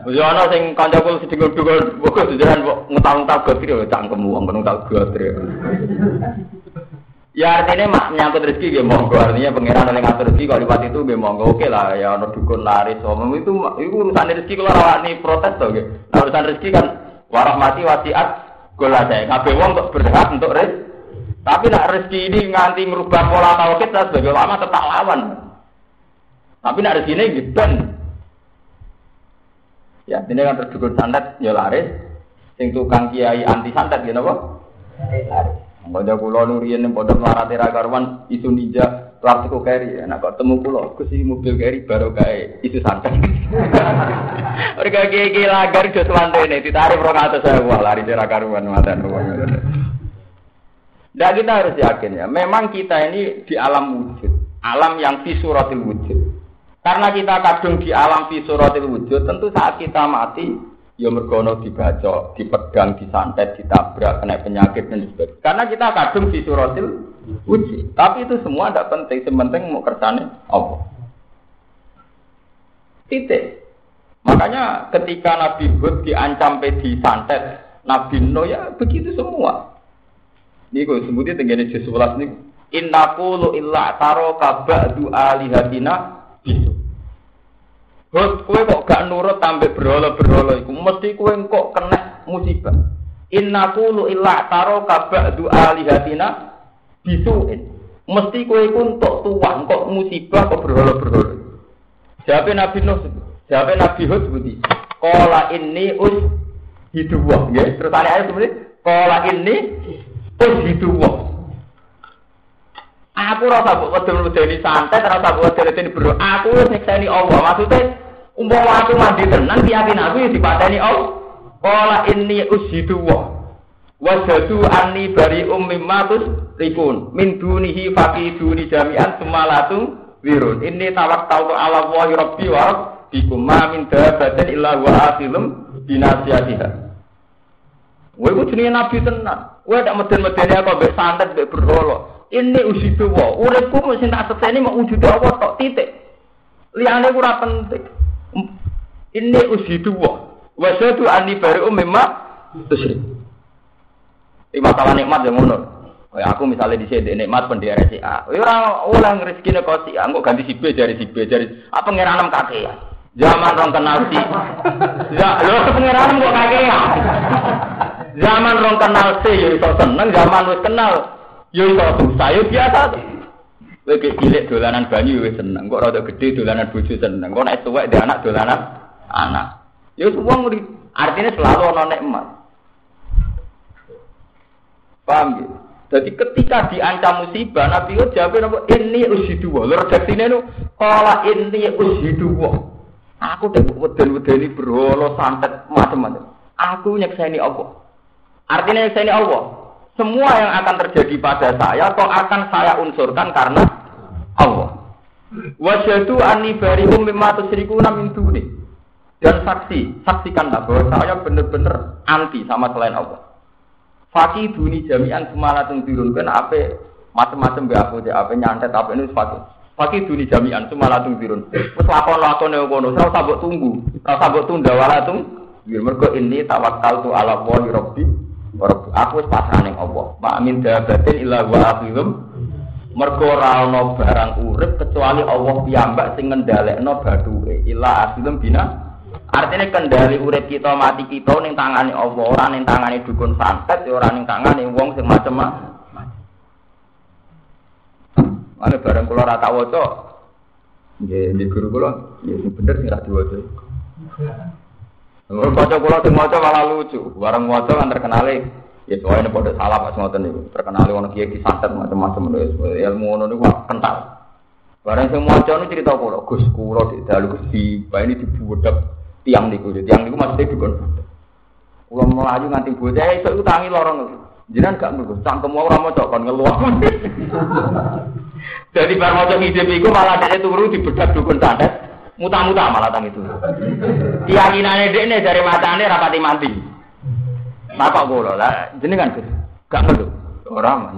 Wis ana sing kancaku dinggo-dinggo kok jajaran kok ngutal-ngutal gotri ya cangkemmu wong ngono tak gotri. Ya artinya mak menyangkut rezeki ya monggo artinya pangeran oleh ngatur rezeki kalau lipat itu ya monggo oke lah ya ono dukun laris omong itu itu urusan rezeki kalau rawani protes tuh gitu. Nah urusan rezeki kan warah mati wasiat gula saya kabeh wong untuk berhak untuk res. Tapi nak rezeki ini nganti merubah pola tauhid kita sebagai ulama tetap lawan. Tapi nak rezeki ini gitu. Ya, ini kan terdukun santet ya laris. Sing tukang kiai anti santet gitu apa? Laris. Mbak kula nurian yang pondok marate ra karuan isu ninja plastik keri. Nah kok temu kula Gus mobil keri baru kae isu santai. *laughs* Mereka gigi lagar do swantene ditarik 200.000 lari ra karuan madan. Nah kita harus yakin ya, memang kita ini di alam wujud, alam yang fi suratil wujud. Karena kita kadung di alam fi suratil wujud, tentu saat kita mati ya mergono dibaca, dipegang, disantet, ditabrak, kena penyakit dan sebagainya. Karena kita kadung di suratil uji. Tapi itu semua tidak penting, sementing mau kersane apa. Titik. Makanya ketika Nabi Hud diancam disantet, Nabi Nuh ya begitu semua. Ini kok sebutnya tenggene juz 11 ini. Inna qulu illa taro kaba'du alihatina bisu. Hot kowe kok gak nurut tambah berhala-berhala iku mesti kowe kok kena musibah. Inna qulu illa taro kaba'du alihatina bisuin. Mesti kowe iku entuk tuwang kok musibah kok berhala-berhala. Jawabe Nabi Nuh, jawabe Nabi Hud sebuti. Qala inni us hiduwa, nggih. Terus ayat seperti qala inni us hiduwa. Aku rasa buat wedeni santai, rasa buat wedeni bro. Aku wis nyekseni Allah. Maksudnya Umpama aku mandi tenan yakin aku ya dipateni Allah. Qala inni ushidu wa wajadu anni bari ummi matus rikun min dunihi faqiduni jami'an sumalatu wirun inni tawakkaltu ala wa rabbi wa rabbikum ma min dabatin illa wa asilum binasiyatiha Kowe ku jenenge nabi tenan. Kowe tak meden-medeni aku mbek santet mbek berhala. Ini usidu wa. Uripku mesti tak sekseni mau wujud apa tok titik. Liyane ora penting. Ini usidu wa. Wasatu ani bari umma tusri. Ini masalah nikmat yang ngono. Kayak aku misalnya di sini nikmat pendiri si A. Orang orang rezeki kok si A, kok ganti si B dari si B dari apa ngeranem kakek ya. Zaman rong kenal si. Ya, lo pengiranan kok kakek ya. Zaman rong kenal si, yo iso seneng. Zaman wis kenal, yo iso susah, yo biasa tuh. Kowe cilik dolanan banyu wis seneng, kok rada gede dolanan bojo seneng. Kok nek tuwek dhe anak dolanan anak. Ya wong artinya selalu ana nikmat. Paham ya? Jadi ketika diancam musibah, Nabi itu jawab apa? Ini usidu wa. Redaksinya itu, kalau ini usidu wa. Aku udah weden-weden ini berholo, santet, macam-macam. Aku nyekseni Allah. Artinya nyekseni Allah. Semua yang akan terjadi pada saya atau akan saya unsurkan karena Allah. Wajadu ani barium mimma tusyrikuna min duni. Dan saksi, saksikanlah bahwa saya benar-benar anti sama selain Allah. Fakih duni jami'an semalatun dirunkan apa macam-macam gak aku apa nyantet apa ini fakih. Fakih duni jami'an semalatun dirun. Terus lakon-lakon yang kono, saya sabuk tunggu, saya sabuk tunda walatung. Mereka ini tawakal tu ala wali rabbi Aku pasrah ning Allah. Mak min dabatin illa wa akhilum. Mergo ora barang urip kecuali Allah piyambak sing ngendhalekno bathuke. Illa akhilum bina. Artinya kendali urip kita mati kita ning tangane Allah, ora ning tangane dukun santet, ya ora ning tangane wong sing macam-macam. Mana barang kula tak waca. Nggih, di guru kula, ya bener sing ra diwaca. Baca kula sing maca malah lucu. Bareng maca kan terkenal ya soalnya pada salah pas ngoten niku. Terkenal ono kiai disantet macam-macam ilmu ngono niku kental. Bareng sing maca niku cerita kula, Gus kula di dalu Gusti, bae ini dibudak tiang niku. Tiang niku maksudnya dukun. Kula melayu nganti bocah iso iku tangi lorong. Jenengan gak ngerti, cangkem ora maca kon ngeluh. *laughs* Jadi bar maca hidup iku malah dhek turu dibedak dukun santet muta-muta malah tang itu. Keyakinane dekne dari matane rapati mati. Bapak kula lah jenengan Gus. Gak ngerti. Ora mah.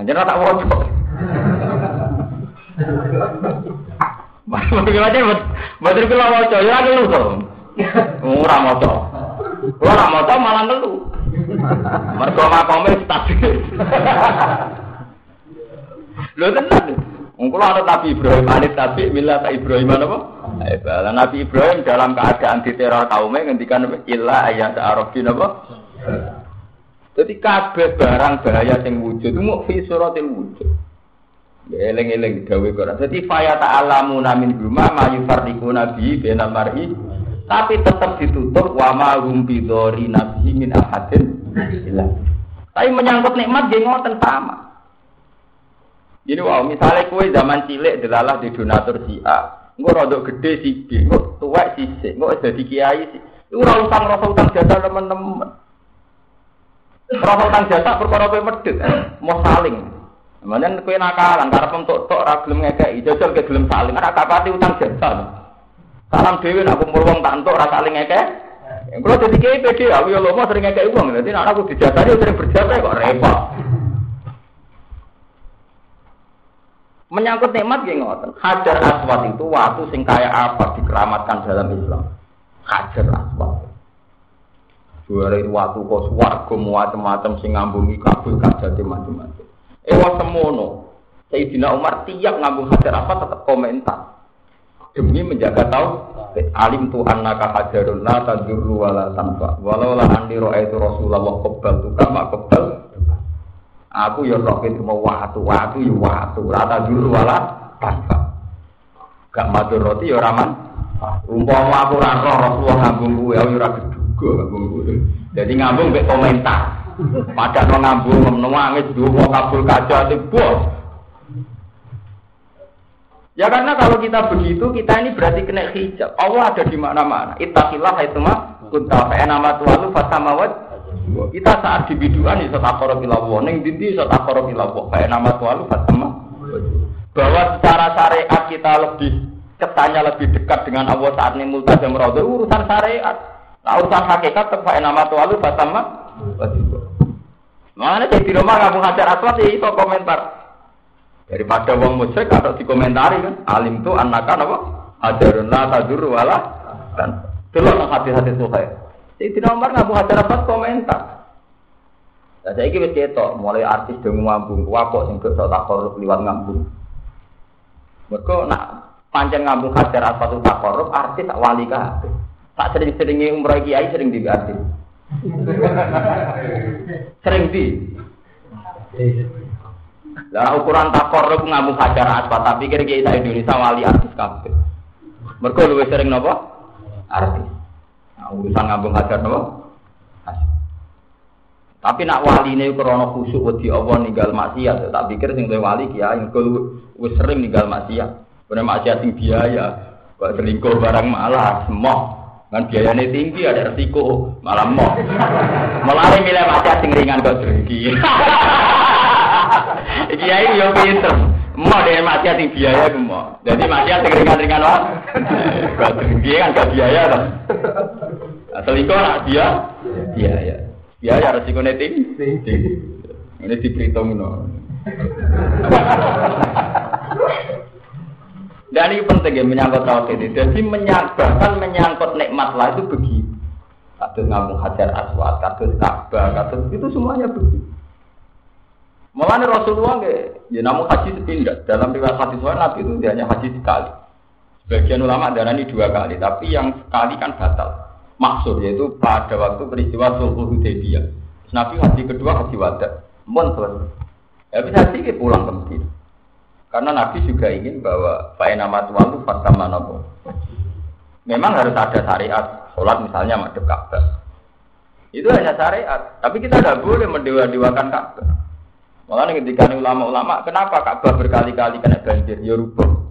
Jenengan tak woco. Bagaimana betul kula waca ya ngeluh to. Ora maca. Ora maca malah ngeluh. Mergo makome stabil. Lho tenan. Kula ana Nabi Ibrahim anit Nabi milah Ibrahim apa? Lah Nabi Ibrahim dalam keadaan diteror kaumnya ngendikan illa ayat arafin apa? Jadi kabeh barang bahaya sing wujud mau fi suratil wujud. Eling-eling gawe Quran. Jadi faya ta'alamu namin rumah ma yufarriqu nabi bena mar'i tapi tetap ditutup wa ma hum bidori nabi min ahadin Tapi menyangkut nikmat nggih ngoten sama. Jadi wow, misalnya kue zaman cilik delalah di donatur si A, engko rada gede si B, engko tuwek si C, engko dadi kiai si. Ora utang rasa utang jasa teman-teman. Rasa utang jasa medhit, eh, mau saling. Kemudian kue nakalan, karena untuk tok ora gelem ngekeki, jajal ke gelem saling, ora kapati utang jasa. Salam dhewe nak kumpul wong tak entuk ora saling ngekeki. Kalau jadi kiai pede, aku ya lomo sering ngekeki uang, jadi anak aku dijasani sering berjasa kok repot. Menyangkut nikmat gak ngoten. Hajar aswad itu waktu sing kaya apa dikeramatkan dalam Islam. Hajar aswad. Suara itu waktu kos warga macam-macam sing ngambungi kabul kajati macam-macam. Ewa semono. Sayyidina Umar tiap ngambung hajar apa tetap komentar. Demi menjaga tahu alim Tuhan naka hajarun la tadurru wala tanfa. Walau la andi itu Rasulullah qabbal tu kama qabbal. Aku ya roh itu mau waktu, waktu ya waktu. Rata dulu wala tanfa. Gak matur roti ya raman. Umpama aku roh Rasulullah ngambung kuwe, aku ya ora geduga ngambung kuwe. Jadi ngambung mek komentar. Padahal mau ngambung nangis dua kabul kaca bos. Ya karena kalau kita begitu, kita ini berarti kena hijab. Allah ada di mana-mana. Ittaqillah itu mah kunta fa nama tuwalu fasamawat. Kita saat di biduan iso takoro bilawah, ning dindi iso takoro bilawah. Fa nama tuwalu fasama. Bahwa secara syariat kita lebih kesannya lebih dekat dengan Allah saat ini multazam rada urusan syariat. Nah, urusan hakikat tetap nama tuwalu fasama. Mana jadi di rumah kamu hajar aswad ya itu komentar. Daripada wong musyrik atau dikomentari kan. Alim tuh anak kan apa? Hajarun la tadur wala kan. Delok nang hati-hati suhe. Jadi di nomor ngaku hajar aswad komentar. Nah, saya wis ketok mulai artis dong ngambung kok sing sok takor liwat ngambung. Mereka nak pancen ngambung hajar aswad takor artis tak wali kabeh. Tak sering-seringnya umroh kiai sering di artis. Sering di. Lah ukuran takor ngambung hajar aspat tapi kira kira Indonesia wali artis kabeh. Mergo luwih sering napa? Artis. Nah, urusan ngambung hajar napa? Tapi nak wali ini krono khusuk wedi Allah ninggal maksiat, tak pikir sing wali kiai engko wis sering ninggal maksiat. Bener maksiat sing biaya, selingkuh barang malah semua. Kan biayanya tinggi ada resiko, malah mau. Melalui milih macam sing ringan kok tinggi. *laughs* Kiai yo pinter. Mau deh mati sing biaya ku mau. Jadi mati sing ringan-ringan wae. Kok tinggi kan gak biaya to. Selingkuh nak dia biaya. Biaya resiko tinggi. Ini diperhitung no. *laughs* Dan ini penting ya menyangkut tauhid. Jadi menyangkut menyangkut nikmat lah itu begitu. Kados ngomong hajar aswad, kados Ka'bah, kados itu semuanya begitu. Mulanya Rasulullah nggak, ya namun haji sepindah. Dalam riwayat hadis Nabi itu hanya haji sekali. Sebagian ulama darah ini dua kali, tapi yang sekali kan batal. Maksud yaitu pada waktu peristiwa Sulhul Hudaybiyah. Nabi haji kedua haji wada, mohon selesai. Ya bisa haji pulang ke Medina. Karena Nabi juga ingin bahwa Pak nama Tuhan itu fatama nopo. Memang harus ada syariat, sholat misalnya madep Ka'bah. Itu hanya syariat, tapi kita tidak boleh mendewa-dewakan Ka'bah. Makanya ketika ulama-ulama, kenapa Ka'bah berkali-kali kena banjir? Ya rubah.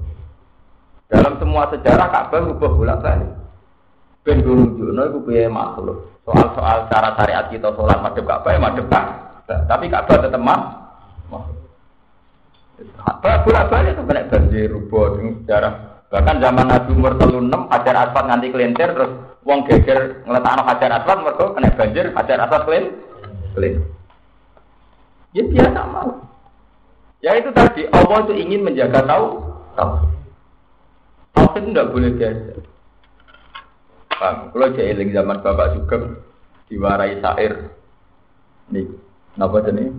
Dalam semua sejarah Ka'bah rubah bolak balik. Ben nunjukno itu biaya makhluk. Soal-soal cara syariat kita sholat madep Ka'bah ya madep Ka'bah. Tapi Ka'bah tetap makhluk. Bolak balik itu kena banjir rubuh dengan sejarah. Bahkan zaman Nabi umur telu enam hajar asfalt nganti kelintir terus wong geger ngeletakno hajar asfalt mereka kena banjir hajar asfalt kelin kelin. Ya biasa mau. Ya itu tadi Allah itu ingin menjaga tahu tahu. Tahu itu tidak boleh biasa. Paham? Kalau jahilin zaman bapak juga diwarai sair. Nih, apa jenis?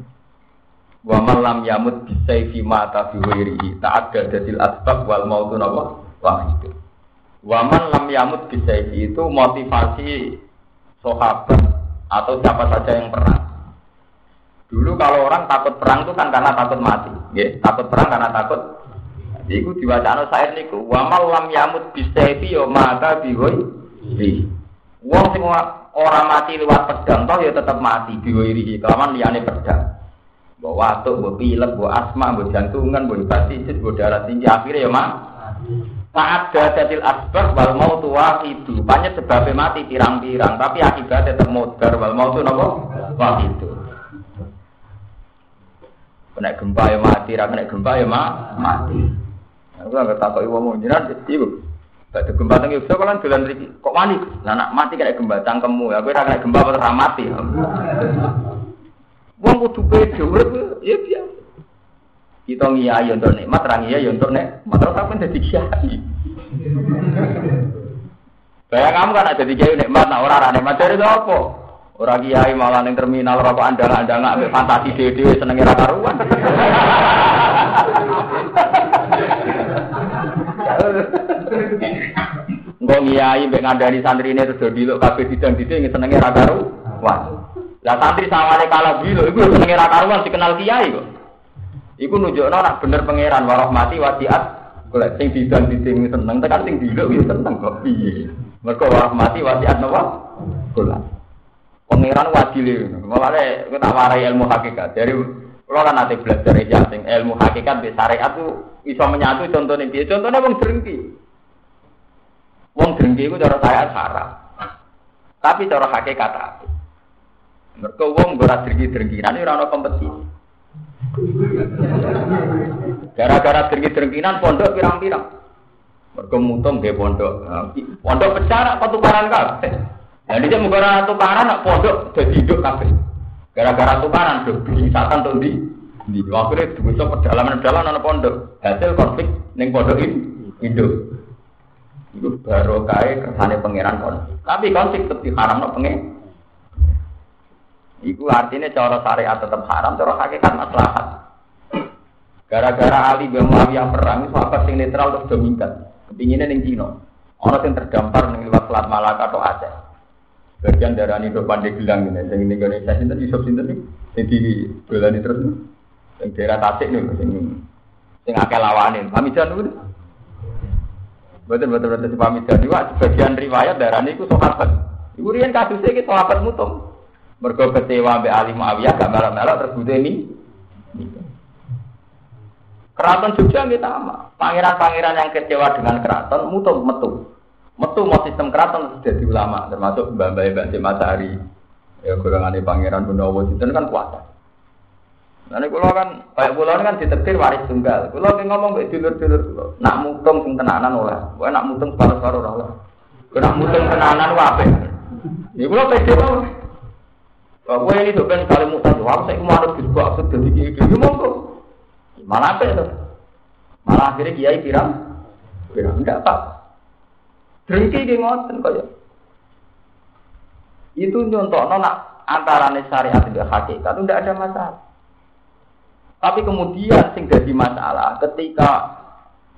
Wa malam yamut bisayfi mata biwirihi ada dadil asbab wal mautu napa wahid. Wa man lam yamut bisayfi itu motivasi sahabat atau siapa saja yang perang. Dulu kalau orang takut perang itu kan karena takut mati, ya. Takut perang karena takut. Iku diwacana saya niku. Wa mal lam yamut bisayfi yo mata biwirihi. Wong sing orang mati lewat pedang toh ya tetap mati biwirihi kelaman liyane pedang. Mbok watuk, mbok pilek, mbok asma, mbok jantungan, mbok hepatitis, mbok darah tinggi akhirnya ya mak. Saat datil asbab wal mau tua itu, banyak sebabnya mati pirang-pirang, tapi akibatnya tetap modar wal mau tuh nopo wah itu. Kena gempa ya mati, kena gempa ya mak mati. Aku nggak tahu ibu mau jiran, ibu. Batu gempa teng Yogyakarta kalau jalan kok mati? Nah, nak mati kayak gempa cangkemmu, aku kena gempa pada mati. Wong kudu urip ya biasa. Kita ngiyai untuk nikmat, ra ngiyai untuk nikmat. Terus sampean dadi kiai. Kayak kamu kan ada kiai nikmat, nah orang ra nikmat dari apa? Orang kiai malah ning terminal rokok andang-andang ambek fantasi dhewe senenge ra karuan. Engko ngiyai mbek ngandani santrine terus diluk kabeh didang-diding senenge ra karuan. Lah santri sawane kalah bilo iku senenge ra karuan dikenal kiai kok. Iku nunjukno nak bener pangeran warahmati wasiat golek sing didan diding seneng tekan sing diluk yo seneng kok piye. Mergo warahmati wasiat napa? Golek. Pangeran wadile Mulane kita warai ilmu hakikat. Dari kalau kan nanti belajar ya sing ilmu hakikat di syariat tuh bisa menyatu contohnya dia contohnya wong drengki wong drengki itu cara saya sarap tapi cara hakikat mereka wong ora drengki-drengkinan ora ana kompetisi. Gara-gara drengki-drengkinan pondok pirang-pirang. Mereka mutung dia pondok. Nah, pondok pecah apa tukaran kabeh. Jadi dia mengkora tukaran nak pondok jadi hidup kabeh. Gara-gara tukaran tuh misalkan tuh di di akhirnya bisa pedalaman-pedalaman anak pondok. Hasil konflik neng pondok ini hidup. Itu baru kaya kesannya pangeran konflik. Tapi konflik tetap diharam no pengen. Iku artinya cara syariat tetap haram, cara hakikat maslahat. Gara-gara Ali bin Muawiyah perang, sahabat sing netral terus domingkat. Kepinginnya ning Cina. Orang yang terdampar ning lewat Selat Malaka atau Aceh. Bagian darah ini do pandai gelang ini. Yang ini Indonesia sinten Yusuf sinten nih. Yang di belani terus nih. Yang daerah Tasik nih. Yang sing akeh lawanin. Pamijan nih. Betul betul betul pamijan juga. Sebagian riwayat darah ini ku sahabat. Ibu rian kasusnya kita sahabat mutung. Mergo kecewa mbek Ali Muawiyah gak melok-melok terus ini. Keraton Jogja kita sama. Pangeran-pangeran yang kecewa dengan keraton mutu metu. Metu mau sistem keraton sudah ulama termasuk Mbak Mbak Matahari. Ya golongan pangeran Gunawo itu kan kuasa. Nanti kalau kan kayak pulau kan ditetir waris tunggal. Kalau kayak ngomong kayak dulur-dulur pulau, nak mutung sing tenanan oleh, gue nak mutung separuh-separuh oleh. Gue nak mutung tenanan wape. Ini pulau pede banget. Bahwa ini kan kali mutan, wah saya mau ada gitu, aku jadi gitu, ya monggo. Malah apa itu? Malah akhirnya kiai pirang, pirang enggak apa. Drengki di ngoten kaya. Itu contoh nona antara syariat dan hakikat itu tidak ada masalah. Tapi kemudian sing jadi masalah ketika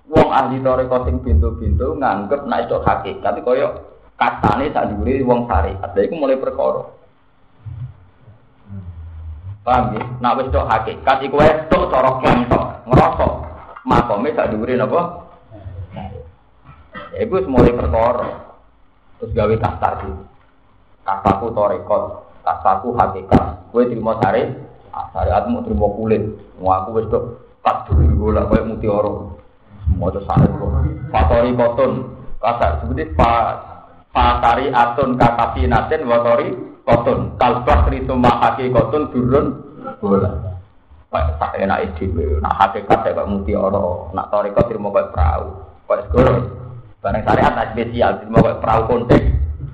wong ahli toreko sing pintu-pintu nganggep nek itu hakikat kaya katane sak dhuwure wong syariat. Lha iku mulai perkara. Paham ya? Nak wis tok hakikat iku wae tok cara kentok, ngrasa. Makome sak dhuwure napa? Iku mulai perkara. Terus gawe kasar iki. Kasaku torekot, kasaku hakikat. Kowe terima sare, syariatmu terima kulit. Mau aku wis tok pas dulu golek koyo mutiara. Itu sare kok. Fatori koton. Kasar seperti pa Pasari atun natin watori kotun kalbah ritu mahaki kotun turun bola. Pak tak enak ide, nak hakikat kayak muti oro, nak toriko terima kayak perahu, kayak sekolah. Barang syariat tak spesial, terima kayak perahu konteks.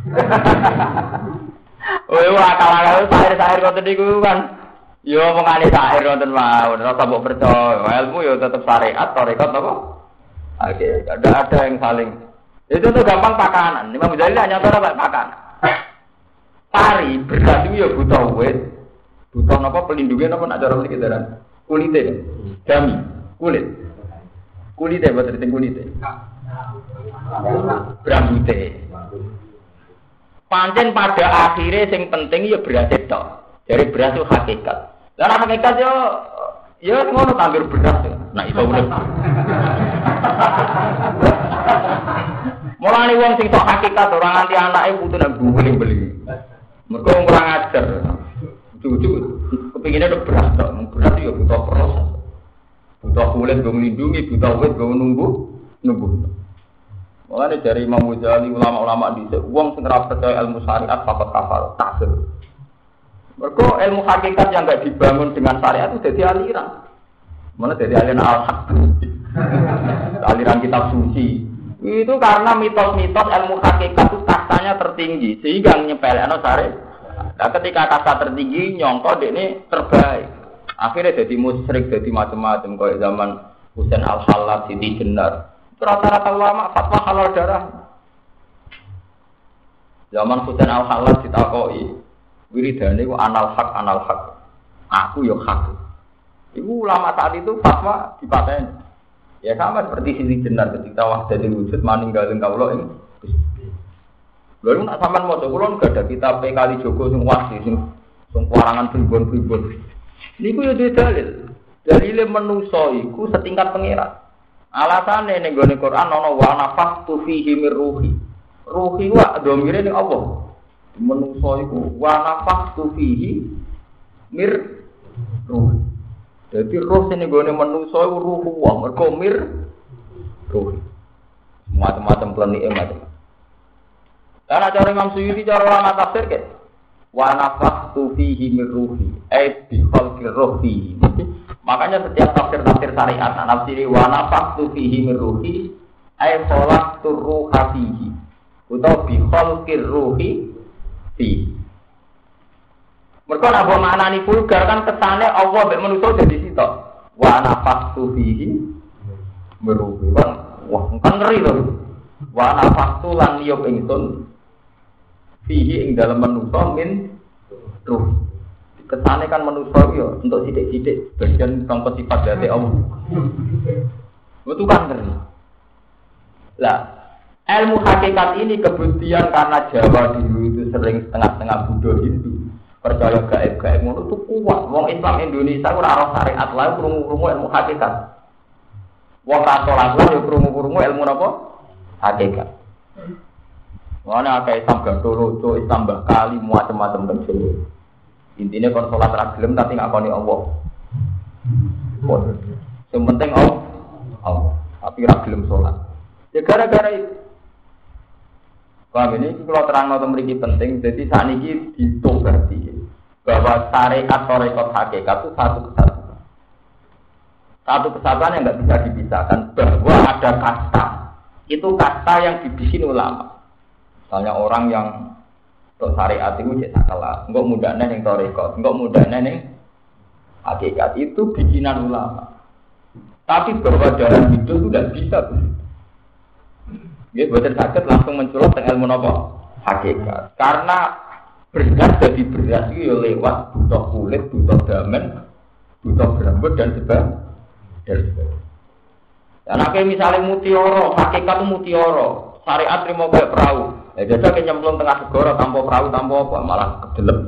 *laughs* Wih, wah kalau sahir-sahir kau tadi kan, yo mengani sahir nonton mau, rasa mau percaya, ilmu yo tetap syariat, toriko apa? Oke, ada ada yang saling itu tuh gampang pakanan. Imam Ghazali hanya tahu apa pakanan. Tari berarti ya butuh wet, butuh apa pelindungnya apa nak cara mriki daran. kulite dami kulit. Kulite buat riting kulite? Brambute pancen pada akhirnya sing penting ya beras itu. Dari beras itu hakikat. Dan hakikat yo ya ngono tanggir beras nah itu udah Mulane wong sing tok hakikat orang nganti anake putu nang beli-beli. Mergo kurang ajar. Cucu kepinginnya udah berat tok, berat ya butuh proses. Butuh kulit gue melindungi, butuh wit gue nunggu, nunggu. Makanya dari Imam Ghazali ulama-ulama di uang sing percaya ilmu syariat fakot kafar kafir. Mereka ilmu hakikat yang gak dibangun dengan syariat itu jadi aliran. Mana jadi aliran al-haq. aliran kitab suci. Itu karena mitos-mitos ilmu hakikat itu kastanya tertinggi sehingga nyepelekno syariat. Nah, ketika kasta tertinggi nyongko ini terbaik. Akhirnya jadi musyrik, jadi macam-macam kayak zaman Husain Al Halal, Siti Jenar. Rata-rata ulama fatwa halal darah. Zaman Husain Al Halal ditakoi, wiridane ku anal hak anal hak. Aku yo hak. Ibu ulama saat itu fatwa dipaten. Ya sama seperti Siti Jenar ketika wahdatul wujud maninggalin kaulo ini Lalu nak sampean mau coba gak ada kitab kali Joko sing wasi sing sing kuarangan pribon-pribon. Niku ya dalil. Dalile menusa iku setingkat pangeran. Alasane ning gone Quran ana wa nafaqtu fihi mir ruhi. Ruhi wa domire ning Allah. Menusa iku wa nafaqtu fihi mir. Jadi roh sing gone menusa iku ruhu wa mergo mir ruhi. Macam-macam planik macam. Karena cara Imam Suyuti cara ulama tafsir kan wa fihi min ruhi ai bi khalqi ruhi. Makanya setiap tafsir-tafsir syariat nafsiri wa nafakhtu fihi min ruhi ai khalaqtu ruha fihi. Utawa bi ruhi fi. Mereka nak buat maknani vulgar kan kesannya Allah mbek manusia jadi sitok. Wa nafakhtu fihi meruhi. Wah, kan ngeri loh. Wa nafakhtu lan yub ingsun fihi ing dalam manusia min ruh. Kesane kan manusia yo untuk sidik-sidik bagian contoh sifat dari Allah. Itu kan ngeri. Lah, ilmu hakikat ini kemudian karena Jawa dulu itu sering setengah-setengah Buddha Hindu percaya gaib-gaib ngono itu kuat. Wong Islam Indonesia ora ora syariat lain krungu-krungu ilmu hakikat. Wong katolik lain yo krungu-krungu ilmu napa? Hakikat. Mana kayak Islam gado loco, Islam kali macam-macam dan Jawa. Intinya kalau sholat ragilem tapi nggak koni Allah. Yang penting Allah, Allah. Tapi ragilem sholat. Ya gara-gara itu. Paham ini kalau terang atau memiliki penting, jadi saat ini ditobati bahwa syariat atau rekod hakikat itu satu kesatuan. Satu kesatuan yang nggak bisa dipisahkan bahwa ada kasta. Itu kasta yang dibikin ulama. Misalnya orang yang untuk syariat itu cek salah, enggak mudahnya yang torikot, enggak mudahnya yang hakikat itu bikinan ulama. Tapi bahwa dalam itu sudah bisa. Dia buatan sakit langsung menculot dengan ilmu apa? Hakikat. Karena beras jadi beras itu ya lewat butuh kulit, butuh damen, butuh rambut dan sebagainya. Dan akhirnya misalnya mutioro, hakikat mutioro, syariat terima kayak perahu. Ya biasa kayak nyemplung tengah segoro tanpa perahu tanpa apa malah kedelem.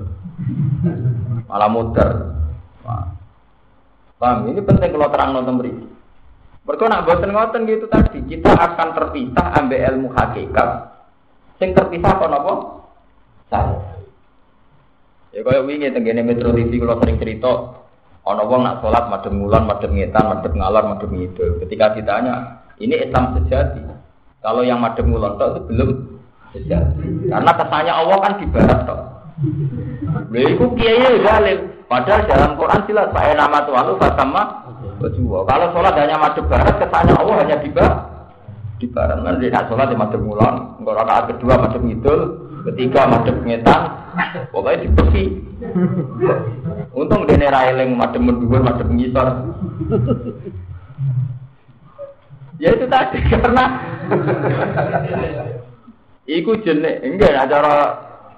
Malah muter. Paham? Ini penting kalau terang nonton beri. Mereka nak boten ngoten gitu tadi, kita akan terpisah ambil ilmu hakikat. Sing terpisah apa apa? Saya. Ya kaya wingi tenggene Metro TV kalau sering cerita ana wong nak salat madhep ngulon, madhep ngetan, madhep ngalor, madhep ngidul. Ketika ditanya, ini Islam sejati. Kalau yang madhep ngulon itu belum karena kesannya Allah kan di barat toh. Lha iku kiai dalil. Padahal dalam Quran jelas Pak nama Tuhan lu sama Kalau sholat hanya madhep barat, kesannya Allah hanya di. Di barat. Nanti nak sholat di madhep mulan, enggak rakaat kedua madhep ngidul, ketiga madhep ngetan, pokoknya dibeki. Untung dene ra eling madhep mendhuwur, madhep ngisor. Ya itu tadi *laughs* karena Iku jenek, enggak ada cara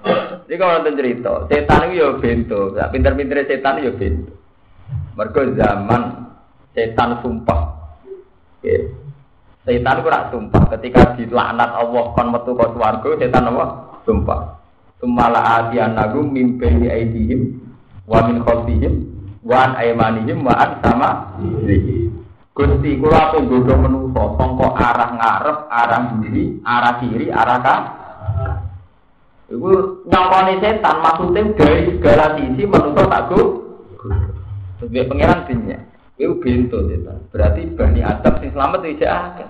ini kalau nonton cerita, setan itu ya bento, pinter-pinter setan itu ya bento. Mergo zaman setan sumpah. Ya. Setan itu sumpah ketika dilaknat Allah kon metu ke swarga setan apa? Sumpah. Sumala atian nagu mimpi aidihim wa min khalfihim wa an aymanihim wa an sama Gusti kula ape godho menungso sangka arah ngarep, arah kiri, arah kiri, arah kanan. Iku nyongkone setan maksudnya dari segala sisi tak go. Sebagai pangeran dunia. Iku bento setan. Berarti Bani Adam sing selamat tidak ada.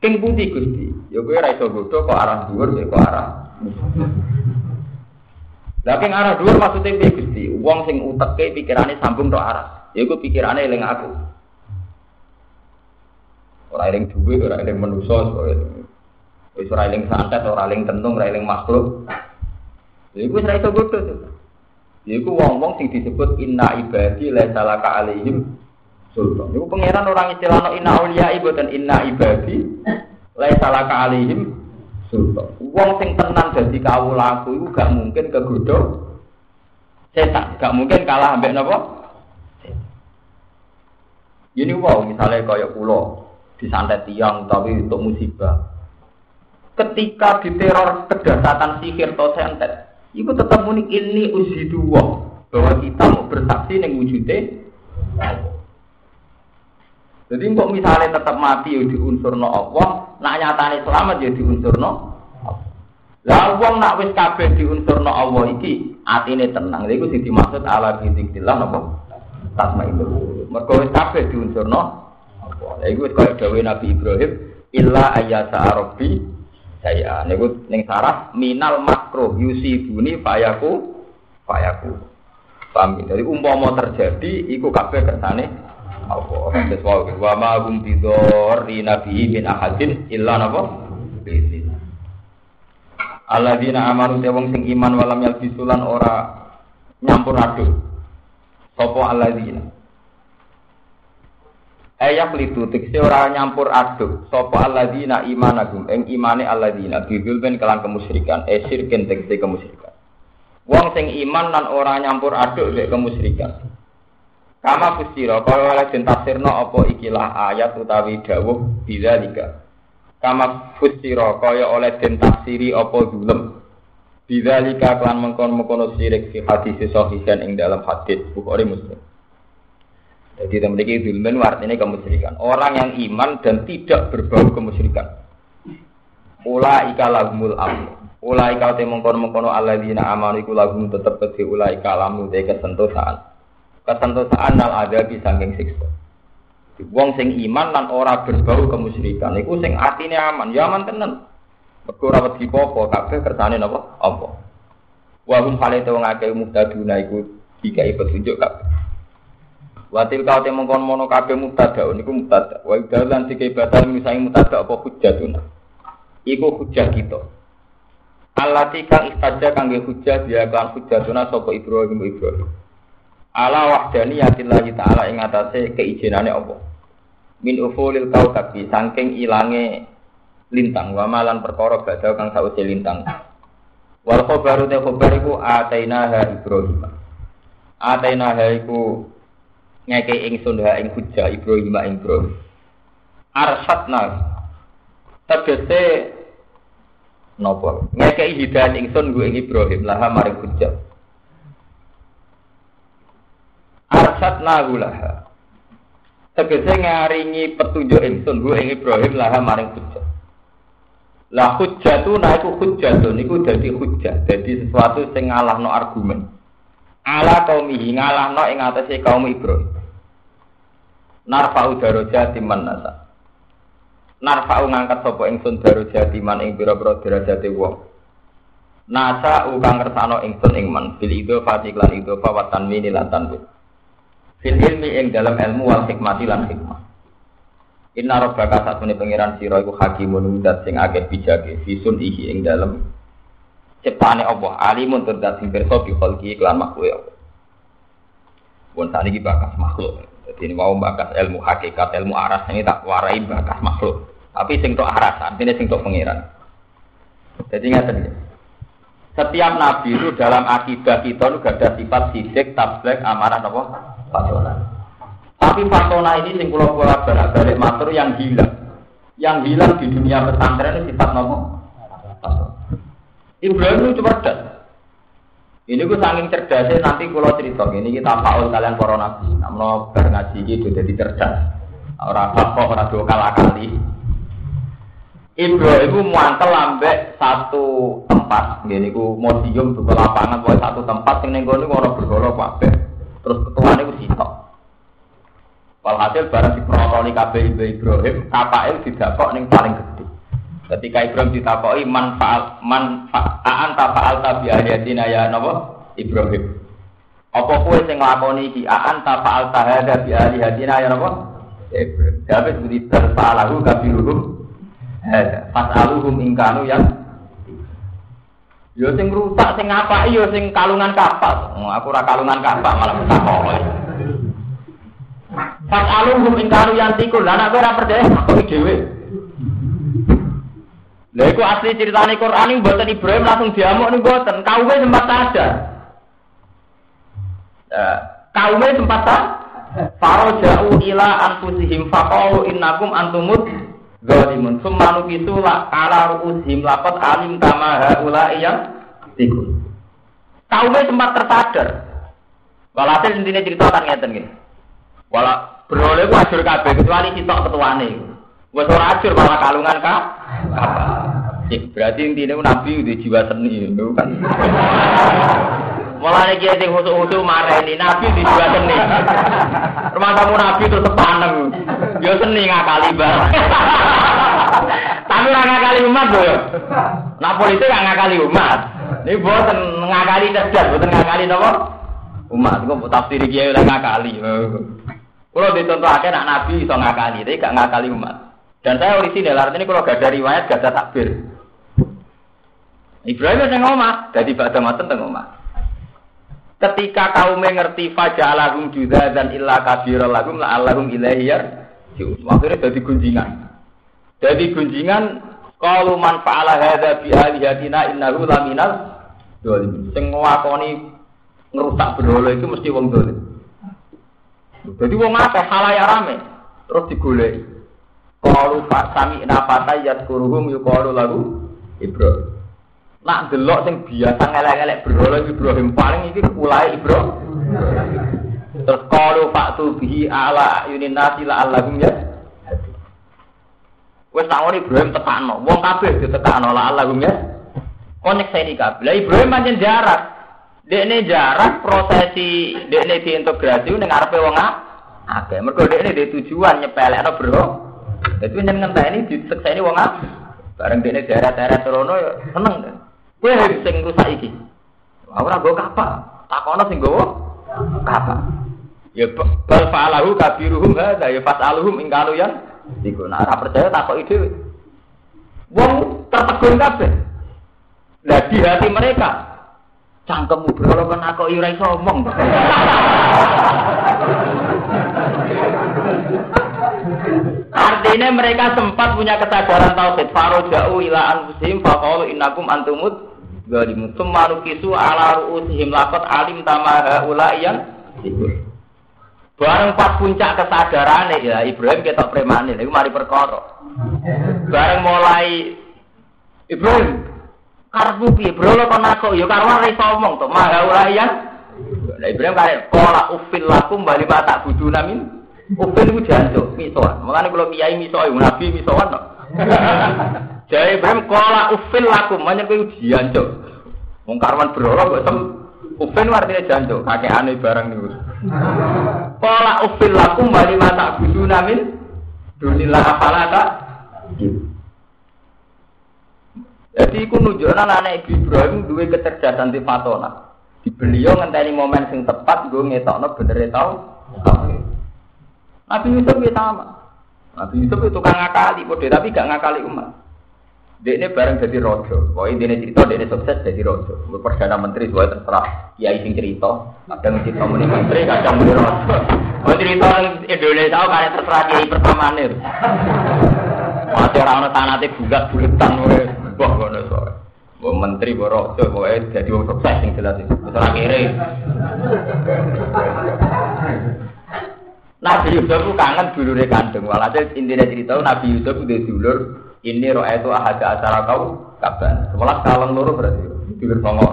King putih Gusti. Ya kowe ora iso kok arah dhuwur kok arah. Lah king arah dhuwur maksudnya piye Gusti? Wong sing uteke pikirane sambung tok arah. Ya iku pikirane eling aku. Ora eling duwe, ora eling manusa, wis ora eling santet, ora eling tentung, ora eling makhluk. Ya iku ora iso godho. Ya iku wong-wong sing disebut inna ibadi la salaka alaihim sultan. Iku pangeran orang istilahno inna auliya dan inna ibadi la salaka alaihim sultan. Wong sing tenan dadi kawulaku iku gak mungkin kegodho setan, gak mungkin kalah ambek napa? Ini wow, misalnya kayak pulau, disantet tiang tapi untuk musibah. Ketika diteror kedasatan sihir atau santet, itu tetap unik ini uji dua bahwa kita mau bersaksi yang wujudnya. Jadi kok misalnya tetap mati ya unsur no Allah, nak nyatane selamat ya unsur no. Lah wong nak wis kabeh no Allah iki atine tenang. Lha iku sing dimaksud ala bidzikrillah napa? Tasma'innul. Mergo wis kabeh no. Lah iku kaya dawuh Nabi Ibrahim, illa ayyasa rabbi saya niku ning sarah minal makro yusibuni fayaku fayaku. Paham ya? Jadi umpama terjadi iku kabeh kersane Allah. Terus wae wa ma hum bidor nabi min ahadin illa napa? Alladzina amanu te wong sing iman walam yalbisulan ora nyampur aduk. Sopo alladzina Ayak litu tikse ora nyampur aduk sapa alladzina imanagum ing imane alladzina bibul ben kelan kemusyrikan e sirken tekse kemusyrikan. Wong sing iman lan ora nyampur aduk mek kemusyrikan. Kama kusira kaya oleh den tafsirno apa ikilah ayat utawi dawuh bidzalika. Kama fusira kaya oleh den tafsiri apa zulm. Bidzalika kelan mengkon-mengkono sirik fi hadis sahihan ing dalam hadis Bukhari Muslim. Jadi memiliki zulmen artinya kemusyrikan. Orang yang iman dan tidak berbau kemusyrikan. Ula ika lagmul amu. Ula ika te mengkono mengkono dina aman iku lagum tetep kedhe ula ika lamu te kesentosaan. Kesentosaan nal ada di saking siksa. Wong sing iman lan ora berbau kemusyrikan iku sing atine aman, ya aman tenan. Mergo ora wedi apa kabeh kersane napa? Apa? Wa hum hale te wong akeh muktaduna iku dikai petunjuk kabeh. Watil kau te mongkon mono kabeh mutada niku mutada. Wa tiga batal misalnya mutada apa hujatun. Iku hujah kita. Allati kang istaja kangge hujah dia kan hujatuna sapa Ibrahim Ibrahim. Ala wahdani yatillahi ta'ala ing atase keijenane apa. Min ufulil kautabi saking ilange lintang wa malan perkara badal kang sawise lintang. Wal khabaru te khabar iku atainaha Ibrahim. Atainaha iku ngeke ingsun ha ing hujah Ibrahim ing Ibrahim. Arsatna tegese napa? Ngeke hidayah ingsun gue ing Ibrahim laha maring hujah. Arsatna gulaha. Tegese ngaringi petunjuk ingsun gue ing Ibrahim laha maring hujah. Lah hujah tu nah iku hujah tu niku dadi hujah, dadi sesuatu sing ngalahno argumen ala kaum ihi ngalahno ing atase kaum Ibrahim. Narfa'u darajati man nasa. Narfa'u ngangkat sapa ingsun darajati man ing pira-pira derajate wong. Nasa ukang kersano ingsun ing man bil itu fati lan itu fawatan mini lan tanwin. Fil ilmi ing dalam ilmu wal hikmati lan hikmah. Inna rabbaka satune pangeran sira iku hakimun dat sing akeh bijake fisun ihi ing dalam ciptane Allah alimun tur dat sing pirsa bi khalqi iklan makhluk ya Pun tadi bakas makhluk. Jadi ini mau bakas ilmu hakikat, ilmu aras ini tak warai bakas makhluk. Tapi sing tok aras, artinya sing tok pengiran. Jadi ingat tadi. Setiap nabi itu dalam akidah kita itu gak ada sifat sidik, tablet, amarah, apa? Fatona. Tapi fatona ini sing kula kula balik matur yang hilang. Yang hilang di dunia pesantren itu sifat nopo? Ibrahim itu cerdas. Ini gue saking cerdasnya nanti kalau cerita ini kita paul kalian para nabi. Namun bar ngaji itu jadi cerdas. Orang apa orang dua kalah kali. Ibrahim itu muantel ambek satu tempat. Gini gue museum juga lapangan buat satu tempat. Yang nenggo ini orang bergolok kabeh. Terus ketua ini gue sitok. Walhasil barang di protoni kabeh Ibrahim, KPL tidak kok neng paling gede. Ketika Ibrahim ditakoi manfaat manfaat tafaal tabi ayatina ya napa Ibrahim. Apa kue sing nglakoni iki aan tafaal tahada bi alihatina ya napa Ibrahim. Tapi seperti terfalahu kabiruhum. Fasaluhum ingkanu yang Yo sing rusak sing apa yo sing kalungan kapal. Aku ora kalungan kapal malah takoi. Fasaluhum ingkanu yang tikul. Lah nek ora percaya kok dhewe. Lha iku asli ceritane Quran iki mboten Ibrahim langsung diamuk nih mboten. Kaume sempat sadar. Nah, kaume sempat sadar. Faro jauh ila anfusihim faqalu innakum antumut zalimun. Summa nukisu la ala ru'usihim laqad alim kama haula yang tikun. Kaume sempat tersadar. Walhasil intinya cerita kan ngeten nggih. Wala beroleh ku ajur kabeh kecuali sitok ketuane. Wes ora ajur malah kalungan kak. Berarti intinya nabi di jiwa seni itu kan. Mulai kia sing khusus-khusus marah ini nabi di jiwa seni. Rumah tamu nabi itu sepaneng. Yo seni ngakali bar. Tapi ora ngakali umat loh. Nah politik gak ngakali umat. Ini boten ngakali cerdas, boten ngakali napa? Umat kok tafsir kiai udah ngakali. Kalau dicontohkan nak nabi iso ngakali, tapi gak ngakali umat. Dan saya orisinil, artinya kalau gak ada riwayat, gak ada takbir. Ibrahim yang ngomong, jadi pada matan teng. Ketika kaum mengerti fajalahum juga dan illa kabir lahum la allahum ilaihiyar, akhirnya jadi gunjingan. Jadi gunjingan kalau man fa'ala hadza bi alihatina innahu laminal dolim. Sing nglakoni ngerusak itu mesti wong dolim. Jadi wong akeh halaya rame terus digoleki. Qalu fa sami nafata yadkuruhum yuqalu lagu Ibrahim. Nak delok sing biasa ngelek-ngelek berhala Ibrahim paling iki ulai Ibrahim. Terus qalu fa'tu bihi ala yunin nasi la allahum ya. Wes tak Ibrahim tekano, wong kabeh ditekano la allahum ya. Konek saya kabeh. Lah Ibrahim pancen jarak. Dekne jarak prosesi dekne diintegrasi ning ngarepe wong akeh. Mergo dekne di tujuan nyepelekno bro. Dadi jenengan ini disekseni wong akeh. Bareng dekne daerah-daerah Trono ya seneng. Kowe sing rusak iki. Ora nggo kapal. Takono sing nggo kapal. Ya bal fa'alahu kabiruhum hadza ya fas'aluhum ing kanu yang iku nek ora percaya takoki dhewe. Wong tertegun kabeh. Lah di hati mereka cangkemmu berhala kan aku ora iso omong. *laughs* Artinya mereka sempat punya kesadaran tauhid. Faro jauh ila anfusihim faqalu innakum antumut zalimun. Tsumma nukisu ala ru'usihim laqad alim tama haula Bareng pas puncak kesadaran ya Ibrahim ketok premane, iku mari perkara. Bareng mulai Ibrahim karepmu piye bro kon aku ya karwan ra iso omong to maha ulayan. Lah Ibrahim kare qala ufil lakum bali ma tak budu namin. Ufil iku jancuk misoan. Mulane kula kiai miso nabi misoan. *laughs* Jadi Ibrahim qala ufil lakum menyang kowe jancuk. Wong karwan bro kok tem Ufin artinya jancuk, kakek aneh barang niku. Pola ufil lakum bali mata budu namin dunilah apalata. Jadi iku nunjukna anak Ibu Ibrahim duwe kecerdasan di fatona. Di beliau ngenteni momen sing tepat gue ngetokno bener tau. Nabi Yusuf ya sama. Nabi Yusuf itu tukang ngakali, bodoh tapi gak ngakali umat. Dia ini bareng jadi rojo. Pokoknya dia cerita, dia ini sukses jadi rojo. Perdana Menteri juga terserah. Ya izin cerita. Kadang cerita muni menteri, kadang muni rojo. Kalau cerita Indonesia, kan terserah dia pertama nih. Masih orang-orang tanah itu bulat buletan. Wah, ngono soalnya. Bu menteri borok tuh pokoknya jadi wong sukses yang jelas itu. Terus akhirnya Nabi Yusuf kangen dulu deh kandung. Walhasil intinya cerita Nabi Yusuf udah dulur ini roh itu ada acara kau kapan? Sebelah kaleng loro berarti dulur songo.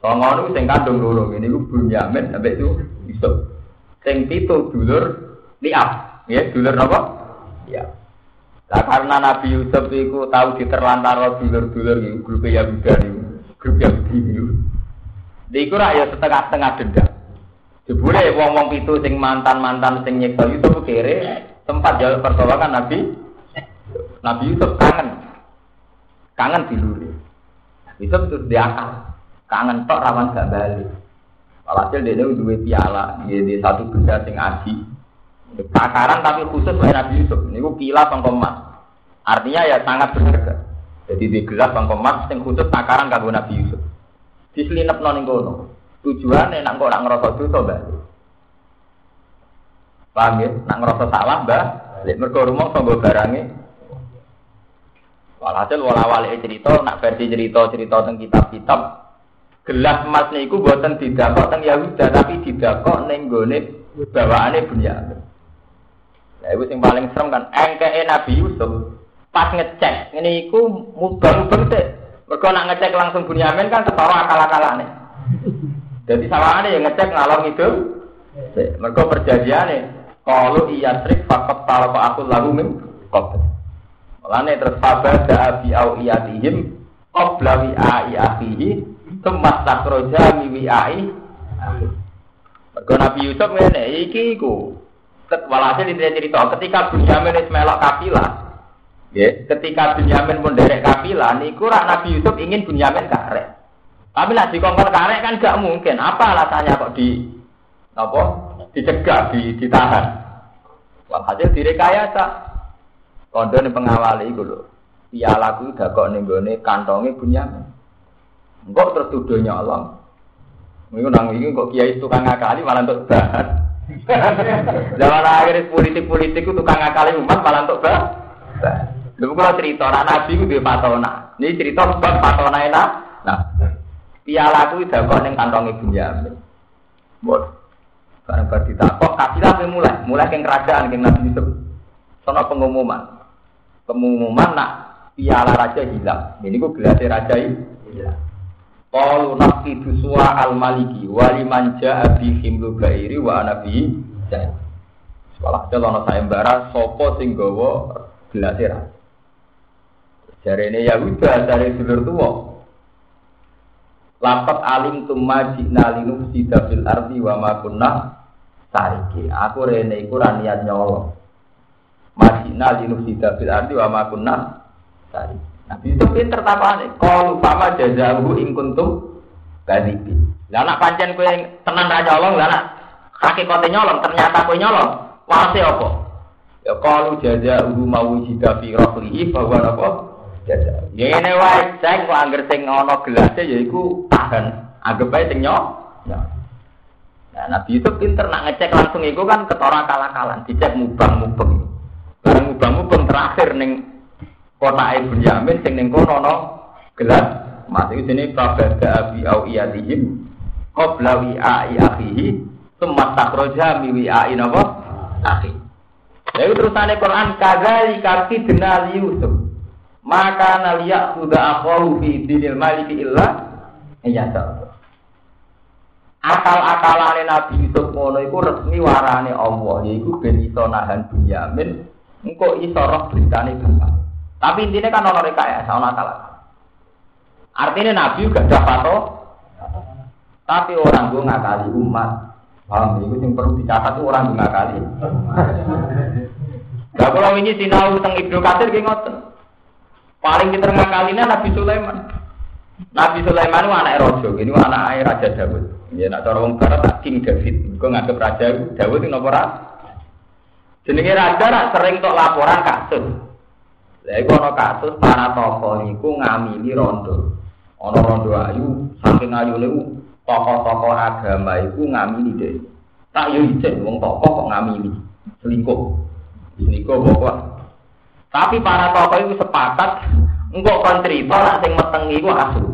Songo itu sing kandung loro. Ini gue Bunyamin sampai itu Yusuf. Sing pitu dulur liap. Ya dulur apa? Ya. Lah karena Nabi Yusuf itu tahu diterlantar dulur-dulur itu grup Yahuda itu, grup Yahudi itu. Di ya setengah-setengah dendam. Jebule wong-wong pitu sing mantan-mantan sing nyekso Yusuf kere tempat jalur pertolongan Nabi Nabi Yusuf kangen. Kangen diluri. Yusuf terus diakal. Kangen tok rawan gak balik. Walhasil dia ini dua piala, dia di satu benda sing aji. Takaran tapi khusus oleh Nabi Yusuf. Ini gue kilat emas. Artinya ya sangat berharga. Jadi di gelas emas yang khusus takaran kanggo Nabi Yusuf. Diselinep non kono. Tujuan nak kok nak ngerasa dosa balik. Paham ya? Nak ngerasa salah mbak. Lek mergo rumah sanggo barange. Walhasil wala wali cerita, nak versi cerita-cerita tentang kitab-kitab, gelas emas niku buatan tidak kok teng Yahuda tapi tidak kok neng gone bawaane Bunyamin. Nah, itu yang paling serem kan, engke Nabi Yusuf pas ngecek, ini iku mubang-mubang. Mereka nak ngecek langsung Bunyamin kan ketawa akal-akalane. Jadi sawangane yang ngecek ngalor itu. Mereka perjanjiane kalau iya trik fakot kalau aku lalu min qabl. Mulane terus sabar abi au iyatihim qabla wi ai akhihi tempat takroja mi wi ai. Mergo Nabi Yusuf ngene iki iku. Walhasil cerita ketika Bunyamin wis melok kafilah ya ketika Bunyamin pun derek kafilah niku rak Nabi Yusuf ingin Bunyamin karek. Tapi lah dikongkon karek kan gak mungkin. Apa alasannya kok di apa? Dicegah di, ditahan? Walhasil direkayasa kondo nih pengawal itu loh piala ku udah kok nenggone kantongi Bunyamin enggak terus tuduh nyolong Mungkin nang ini kok kiai tukang ngakali malah untuk bahan. *laughs* Zaman akhir politik-politik itu tukang ngakali umat malah untuk bah. Dulu kalau cerita anak nabi itu dia patona. Ini cerita sebab patona enak. Nah, piala itu udah kok neng kantong ibu jamin. Buat karena berarti kok kafilah mulai, mulai ke kerajaan ke nabi itu. Sono pengumuman, pengumuman nak piala raja hilang. Ini gue gelasnya raja ini hilang. Qalu naqidu suwa al maliki wa liman jaa bi himlu gairi wa nabi dan Sekolah ada lono sayembara sopo sing gawa gelas ra. Jarene Yahuda dari dulur tuwa. Lapat alim tumma jina sida fil ardi wa ma kunna sariki. Aku rene iku niat nyolong. Majina linu sida fil ardi wa ma kunna sariki. Nabi itu pinter tapane. Kalau sama jazahu ing kuntum kadibi. Lah anak pancen kowe tenan ra nyolong, lah anak hakikate nyolong ternyata kowe nyolong. Wase apa? Ya kalau jazahu mau jida fi rahlihi bahwa apa? Jaza. Ya ini wae cek kok angger sing ana gelase ya iku tahan. Anggap ae sing nyok. Nah, Nabi itu pinter nak ngecek langsung itu kan ketora kalah-kalan, dicek mubang-mubang. Barang mubang-mubang terakhir ning kota Ibn Yamin sing ning kono no? Gelas. Mati sini prabada abi au iyatihim qabla wi'ai akhihi summa takhraja mi wi'ai napa? Akhi. Lalu terusane Quran kadzali kaki denal Yusuf maka naliya sudah akharu fi dinil maliki illa iya akal-akalane Nabi Yusuf ngono iku resmi warane Allah yaiku ben iso nahan Bunyamin engko iso roh beritane bapak tapi intinya kan orang rekayasa, orang akal. Artinya Nabi juga ada pato, tapi orang gue ngakali umat. Paham? Itu yang perlu dicatat itu orang gue ngakali. Gak kalau ini sinau tentang Ibnu Katsir gini ngoten. Paling kita ngakalinya Nabi Sulaiman. Nabi Sulaiman itu anak Rojo, ini anak Raja Dawud. Ya nak cara wong barat King David. Gue nganggep Raja Dawud itu nomor Jenenge raja nak sering untuk laporan kasus. Lha iku ana kasus para tokoh iku ngamili rondo. Ana rondo ayu, saking ayune tokoh-tokoh agama iku ngamili deh. Tak yo ijek wong tokoh kok ngamili. Selingkuh. Selingkuh pokok. Tapi para tokoh itu sepakat engkau kon cerita nak sing meteng iku asu.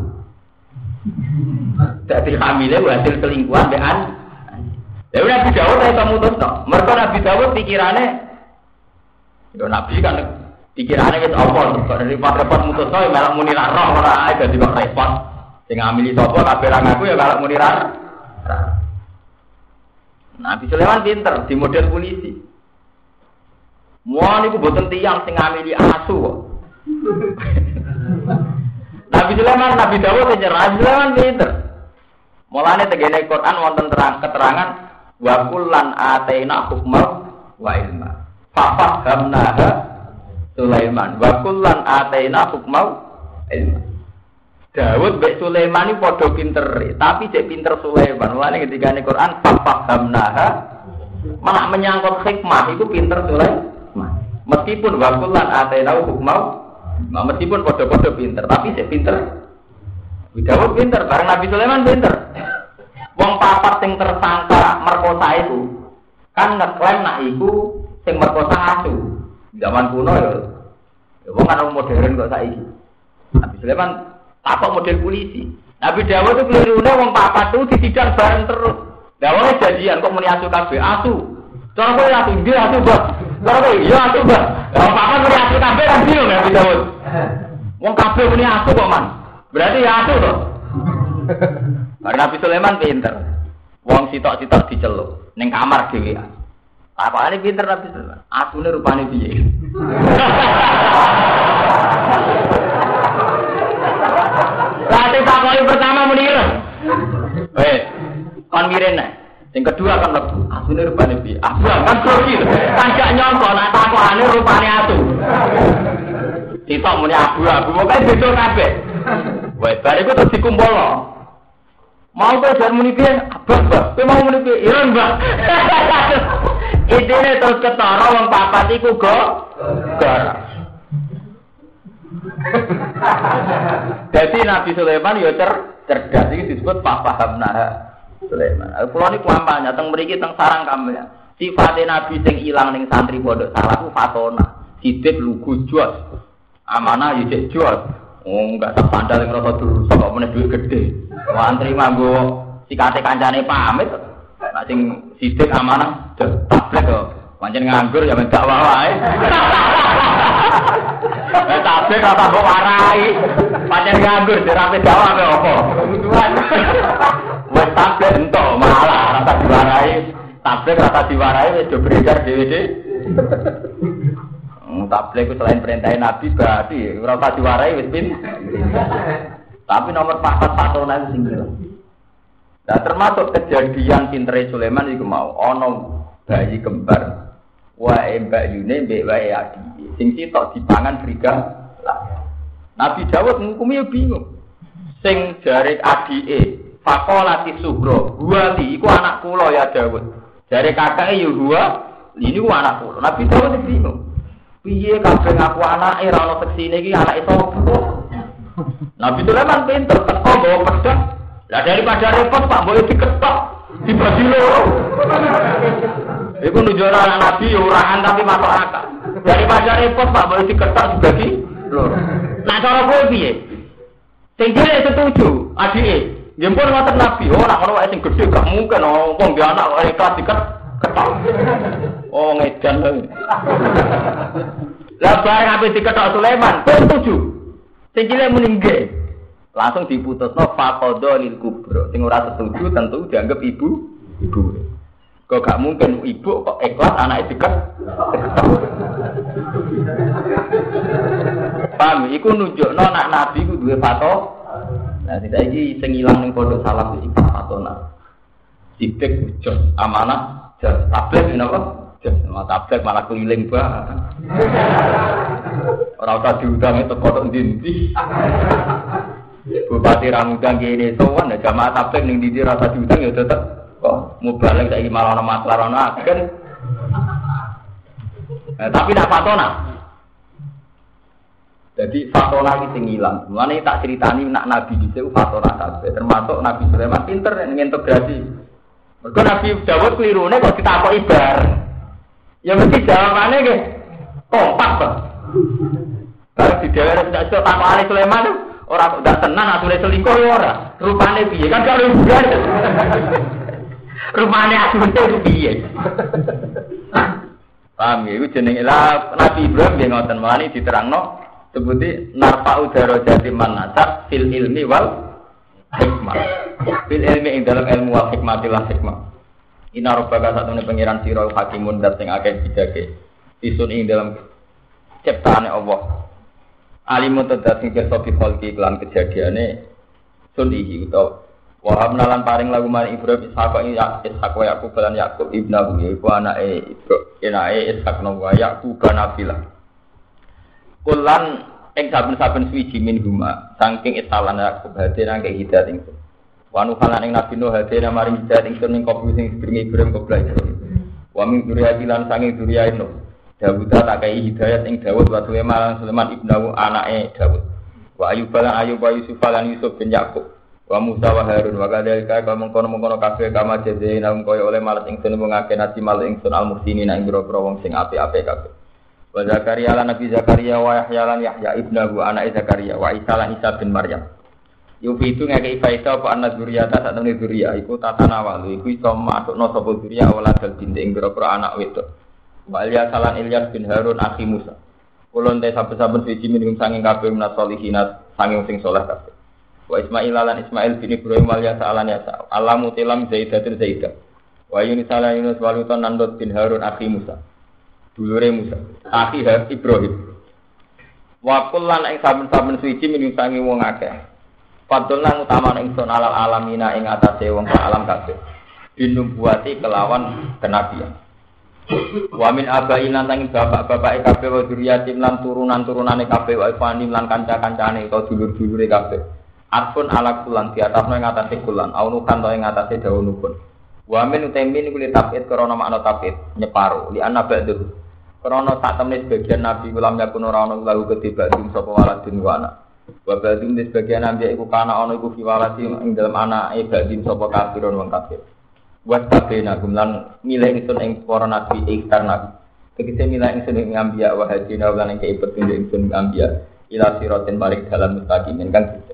Dadi hamile hasil selingkuhan mbek an. Ya Nabi Dawud ae mutus no. Mergo Nabi Dawud pikirane Yo Nabi kan pikirane wis apa kok repot-repot mutus no malah muni ra roh ora dadi kok repot. Sing ngamili sapa kabeh ra ngaku ya kalau muni ra. Nabi Sulaiman pinter di model polisi. Mau niku boten tiang sing ngamili asu. *laughs* Nabi Sulaiman, Nabi Dawud Nabi Sulaiman pinter. Mulane tegene Quran wonten terang keterangan wa kullan ataina hukma wa ilma. Fafahamnaha Sulaiman wa kullan ataina hukma ilma. Dawud mbek Sulaiman iki padha pinter, tapi cek pinter Sulaiman. Mulane ketika ini Quran fafahamnaha malah menyangkut hikmah itu pinter Sulaiman. Meskipun wa kullan ataina hukma meskipun kode-kode pinter, tapi saya pinter. Dawud pinter, bareng Nabi Sulaiman pinter. Wong papat sing tersangka merkosa itu kan ngeklaim nak iku sing merkosa asu. Zaman kuno ya. Ya wong kan modern kok saiki. Nabi Sulaiman takok model polisi. Nabi Dawud itu kelirune wong papat itu disidang bareng terus. Dawudnya janjian kok muni asu kabeh asu. Cara kowe asu dia asu, Bang. Cara kowe iya asu, Bang. Wong papat muni asu kabeh kan bingung Nabi Dawud. Wong kabeh muni asu kok, Man. Berarti ya asu to. Karena Nabi Sulaiman pinter. Wong sitok-sitok diceluk ning kamar dhewe. Apane pinter Nabi Sulaiman? Asune rupane piye? *laughs* Lati takoi pertama muni Eh, kon mirene. Yang kedua kan lebu, asune rupane piye? Asu kan grogi. Kan gak nyongko nek takokane rupane asu. Sitok muni abu-abu, pokoke beda kabeh. Wes bar iku terus dikumpulno. Mau kok jar muni piye? Abah, Mbak. Kowe mau muni piye? Iya, Mbak. Idene terus ketara wong papat iku gar. *laughs* Jadi Nabi Sulaiman ya cer cerdas iki disebut paham nah Sulaiman. Kulo niku kampanye teng mriki teng sarang kampanye. Sifate Nabi sing ilang ning santri pondok salah ku fatona. Sidik lugu jos. Amanah yo cek jos. Oh, enggak tak sandal yang rasa dulu, kok meneh duit gede. Wantri manggo sikate kancane pamit. Nah sing sidik amanah tablek kok. Pancen nganggur ya men gak wae. Eh tablek ora mbok warai. Pancen nganggur dirape dawa apa apa. Wes tablek entuk malah rasa diwarai. Tablek rasa diwarai wis do beredar dhewe-dhewe. Tablek selain perintah Nabi berarti ora usah diwarai wis pin. Tapi nomor papat patona itu singgil. Nah termasuk kejadian pintere Sulaiman itu mau ono bayi kembar. Wae mbak Yune mbek wae adi. Sing sitok dipangan briga. Nabi Dawud ngukumi bingung. Sing jare adike Fakolati Sugro, Buali, iku anak kula ya Dawud. Jare kakake ya gua, ini ku anak kula. Nabi Dawud bingung. Piye kabeh ngaku anake ora ono seksine iki anake sapa? Nabi Sulaiman pinter teko bawa pedang. Lah daripada repot Pak boleh diketok, dibagi loro. Iku nunjukno anak Nabi urahan tapi masuk akal. Daripada repot Pak boleh diketok dibagi loro. Nah cara kowe piye? Sing dhewe setuju, adike. Jempol ngoten Nabi, oh nak ono sing gedhe gak mungkin oh wong dia anak kok ikhlas diket ketok. Oh ngedan lho. Lah bareng ape diketok Sulaiman, kowe setuju? Sing cilik muni. Langsung diputusno faqadha lil kubra. Sing ora setuju tentu dianggap ibu ibu. Kok gak mungkin ibu kok ikhlas anake diket. Paham, iku nunjukno nak nabi ku duwe fato. Nah, tidak iki sing ilang ning pondok salam iki fatona. Sidik jos amanah, jos tablet napa? Tablet malah keliling banget. Ora usah diundang itu kodok ndi Bupati Ramudang kene sowan ya jamaah tablet ning ndi rasa diundang ya tetep kok mubalek saiki malah ana masalah ana agen. Nah, tapi nak fatona. Jadi fatona iki sing ilang. Mulane tak critani nak nabi dhisik fatona kabeh termasuk Nabi Sulaiman pinter integrasi. Mergo Nabi Dawud klirune kok ditakoki bareng. Ya mesti jawabane nggih kompak kok. Kalau di daerah tidak iso takokane Sulaiman Orang udah tenan asune selingkuh ya ora. Rupane piye? Kan gak hubungan. Rupane asune piye? Paham ya? Itu jenenge lah Nabi Ibrahim dia ngoten melani diterangno sebuti narfa udara jati manasa fil ilmi wal hikmah. Fil ilmi ing dalam ilmu wal hikmatilah hikmah. Ina robbaka satu pengiran siro hakimun dat sing akeh bijake. Isun ing dalam ciptaane Allah. Alimu tedat sing kersa bi kholqi kelan kejadiane sun iki utawa Wahab nalan paring lagu mari Ibrahim Ishak ya Ishak wa Yakub lan Yakub ibnahu yaiku anake Ibrahim enake Ishak no wa Yakub nabila. Kulan ing saben-saben suwiji min huma saking isalan Yakub hati nang hidayat ingsun. Wa nuhalan ing Nabi Nuh hati nang maring hidayat ingsun ning kopi sing sedurunge Ibrahim kobra Ibrahim. Wa min duriyati lan saking duriyah Nuh. Dawud tak kei hidayat ing Dawud wa Sulaiman Sulaiman ibnahu anake Dawud. Wa Ayub lan Ayub wa Yusuf lan Yusuf bin Yakub. Wa Musa wa Harun wa kadzalika kaya mengkono mengkono kabeh kama jazina kaya oleh malat ingsun mengake nasi mal ingsun al muhsinin ing boro-boro wong sing apik-apik kabeh. Wa Zakaria lan Nabi Zakaria wa Yahya lan Yahya ibnahu anake Zakaria wa Isa lan Isa bin Maryam. Yufi itu ngake faida apa anak zuriyata sak temene zuriya iku tatana walu iku iso masukno sapa zuriya wala dal binte ing boro-boro anak wedok. Wa Ilyas lan Ilyas bin Harun akhi Musa. Kulon te saben-saben siji minum sanging kabeh menas solihinat sanging sing saleh kabeh. Wa Ismail lan Ismail bin Ibrahim wal Yasa alan Yasa. Alamu tilam Zaidatin Zaidah. Wa Yunus ala Yunus walutan nandot bin Harun akhi Musa. Dulure Musa. Akhi Ibrahim. Wa kullan ing saben-saben suci minungsangi wong akeh. Fadl lan utama ingsun alal alamina ing atase wong alam kabeh. Binubuati kelawan kenabian. Wa min abai lan tanging bapak-bapake kabeh wa dzurriyyatin lan turunan-turunane kabeh wa ifanim lan kanca-kancane utawa dulur-dulure kabeh. Atpun ala kulan di atas yang ngatasi kulan, aunukan to yang ngatasi daunukun. Wamin utemin kuli tapit korona makna tapit nyeparu li anak ba'du. Korona tak temen sebagian nabi ulam yakun ora ono lagu ketiba dum sapa waladin wa anak. Wa ba'dum di sebagian nabi iku kana ono iku fi waladin ing dalem anake ba'din sapa kafirun wong kafir. Wa tabena gumlan milih ingsun ing para nabi ikhtar nabi. Tegese milih ingsun ing ambiya wa hadina lan ing keipet ingsun ambiya ila siratin balik dalam mustaqimin kan gitu.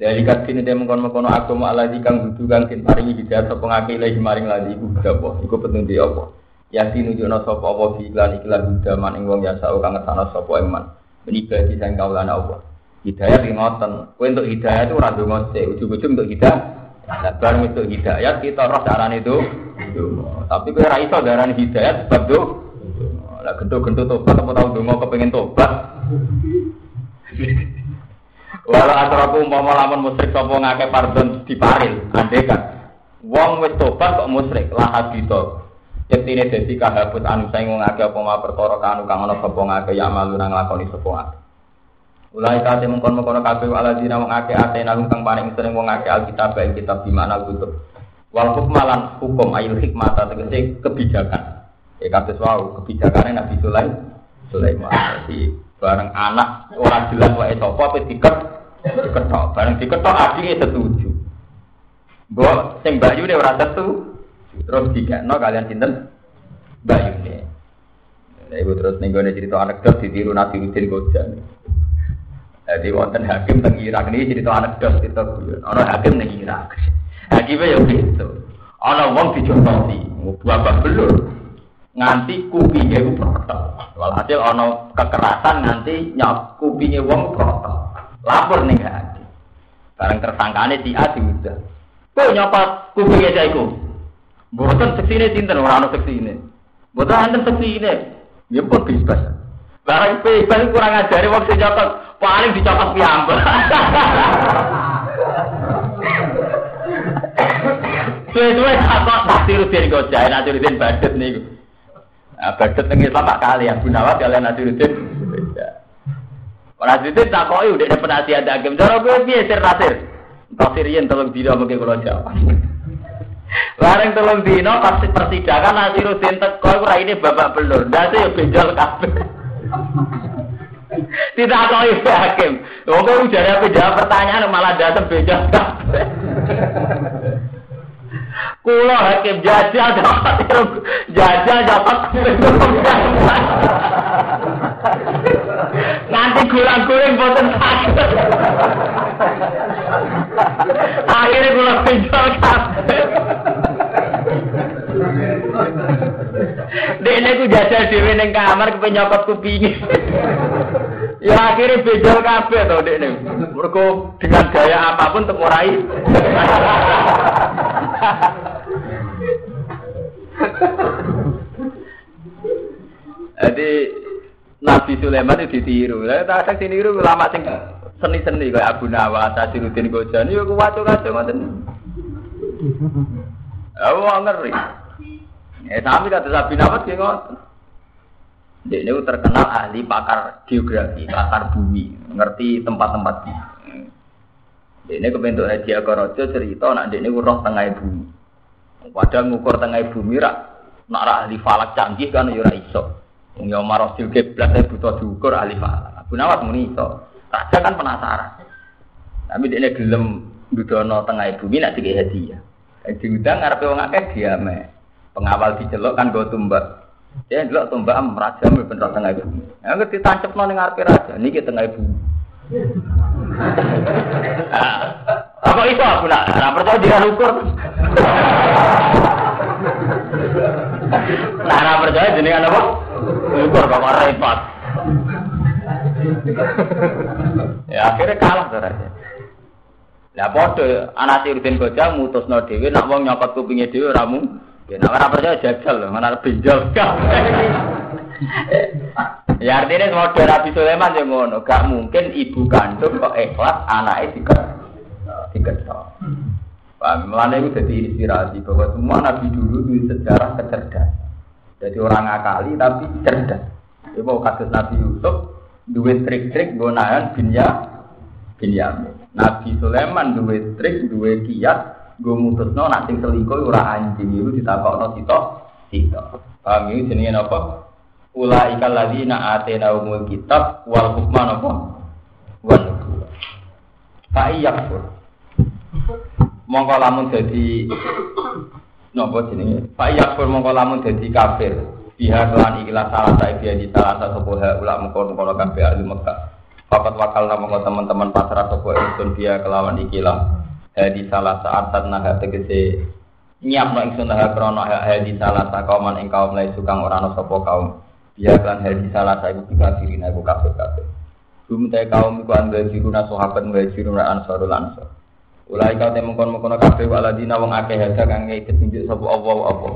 Dari kasih ini mengkono mengkono agama Allah kang butuh kang kin paringi hidayah sapa ngake ilahi maring lagi iku apa iku petunjuk apa ya tinunjukna sapa apa fi iklan iklan hudaman ing wong ya sak kang ngetana sapa iman menibadi sang kaulana apa hidayah ki ngoten kowe untuk hidayah itu ora ndonga sik ujug-ujug untuk hidayah Nah, barang itu hidayat kita roh darah itu, tapi kowe ora iso darah hidayat sebab tuh, lah gento-gento tobat apa tau donga kepengen tobat. *laughs* Walau asraku umpama lamun musyrik sapa ngake pardon diparil, andekan. Wong wis tobat kok musyrik, lah habito. Yektine dadi kahabut anu saing wong akeh apa ma perkara kanu kang ana sapa ngake ya malu nang lakoni sapa ngake. Ulai kate mengkon-mengkon kabeh ala dina wong akeh ate nang kang paring sering wong akeh alkitab ing kitab di mana kutub. Wal hukmalan hukum ayil hikmah tegese kebijakan. Ya kados wau kebijakane Nabi Sulaiman. Sulaiman. Jadi bareng anak orang jelas wae sapa apa diket diketok bareng diketok adike setuju mbok sing Bayu ne ora setu terus dikekno kalian sinten Bayu Nah, ibu terus nih gue cerita anekdot ditiru Nabi Udin Gojan. Jadi wonten hakim teng Irak ini cerita anekdot cerita gue. Orang hakim teng Irak. Hakimnya ya gitu. Orang wong dicontohi, bapak belur nganti kupingnya itu protok. Walhasil ono kekerasan nganti nyok kupingnya wong protok. Lapor nih hati. Sekarang tersangkane si A diudah. Kok nyopot kupingnya saya iku? Buatan seksi ini sinten ono seksi ini. Buatan enten seksi ini. Ya pun bebas. Barang bebas kurang ajari wong sing nyopot paling dicopot piyambak. Suwe-suwe takut Nasiruddin Gojai, Nasiruddin Badut nih. Nah, Badut ning Islam tak kali ya, Gunawan kalian Nasiruddin. Nasiruddin tak kok udah ada penasihat hakim. Cara gue piye sir nasir? Tasirian tolong dino mungkin kalau jawab. Bareng tolong dino pasti persidangan Nasiruddin teko ora ini babak belur. Ndase ya benjol kabeh. Tidak kok ibu hakim. Wong kok ujar apa jawab pertanyaan malah datang kabeh. Kulo hakim jajal dapat jajal dapat Nanti gulang-guling boten saged. Akhirnya kula pinjol kabeh. Dene ku jajal dhewe ning kamar kepen nyokot kupinge. Ya akhirnya bejol kabeh to dekne. Mergo dengan gaya apa pun temu rai. Jadi Nabi Sulaiman itu ditiru. Lah tak ada ditiru ulama sing seni-seni kayak Abu Nawas, Asiruddin Gojani yo kuwaco-kaco ngoten. Oh, ngeri. Eh, sami kata Nabi Nawas ki ngoten. Dia ini terkenal ahli pakar geografi, pakar bumi, ngerti tempat-tempat. Dia ini kebentuk Raja Korojo cerita, nak dia ini roh tengah bumi. Padahal ngukur tengah bumi rak, nak ahli falak canggih kan yura iso. Ya marosil kiblat saya butuh diukur ahli falak. Abu Nawas muni iso. Raja kan penasaran. Tapi dia ini gelem dudono tengah bumi nak dikei hadiah. Diundang ngarepe wong akeh diame. Pengawal diceluk kan go tumbak. Ya ndelok tumbak am raja ben tengah bumi. Ya ngerti tancapno ning ngarepe raja niki tengah bumi. Apa iso aku nak ora percaya dia ukur. Nah, ora percaya jenengan apa? Ukur kok repot. ya akhirnya kalah to raja. Lah padha anak Siruddin Koja mutusno dhewe nak wong nyokot kupinge dhewe ora mung. Ya nek ora percaya jajal lho, mana benjol *laughs* Ya artinya model Nabi Sulaiman yang ngono, gak mungkin ibu kandung kok ikhlas anaknya diket diketok. Paham? Melana itu jadi inspirasi bahwa semua Nabi dulu itu sejarah kecerdasan. Jadi orang akali tapi cerdas. Itu mau kasus Nabi Yusuf, duit trik-trik gunakan binya Binyamin. Nabi Sulaiman duwe trik, duwe kiat, gue mutusno nak sing selingkuh ora anjing itu ditakokno sitok sitok. Paham ini jenenge apa? Ulaika alladzina atena umul kitab wal hukma napa? Wan nubuwah. Fa iyakfur. Mongko lamun dadi napa jenenge? Fa iyakfur mongko lamun dadi kafir. Biha kelan ikilah salah saya dia di salah satu buah ulak mengkono-kono kafir ahli Mekah. Fakat wakal nama teman-teman pasrah sopo ingsun dia kelawan ikilah. Hadi salah saat naha tegese nyiap no ingsun naha krono hadi salah sa kauman ing kaum lai sukang orano sopo kaum. Kan hadi salah sa ibu kafirin ibu kafir kafir. Bum te kaum iku anda jiruna sahabat wa jiruna ansarul ansar. Ulai kau te mengkon mengkono kafir waladina wong akeh hada kang ngei petunjuk sopo Allah apa.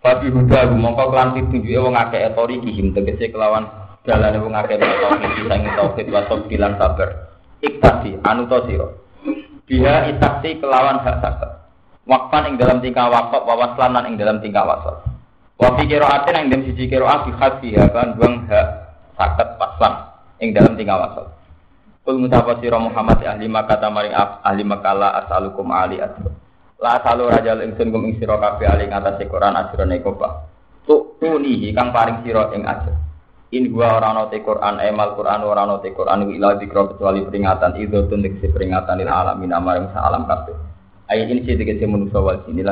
Fabi huda mongko kelan pitunjuke wong akeh etori kihim tegese kelawan dalane wong akeh tauhid sang tauhid wa bilan sabar iktasi anu to sira biha itaksi kelawan hak sabar wakfan ing dalam tingkah wakaf wa waslan ing dalam tingkah wasal wa fi qiraatin ing dalam siji qiraat bi hadfiha kan buang hak sakat waslan ing dalam tingkah wasal Kul mutapa sira Muhammad ahli makata maring ahli makala asalukum ali asro La asalu rajal ingsun kum ing sira kabeh ali ngatas Quran ajrone kobah. Tuk tunihi kang paring sira ing ajr In gua ora ana te Quran emal Quran ora ana te Quran ila dikra kecuali peringatan itu tunik si peringatan lil alamin amaring sa alam kabeh. Ayat ini sih dikasih manusia wal sini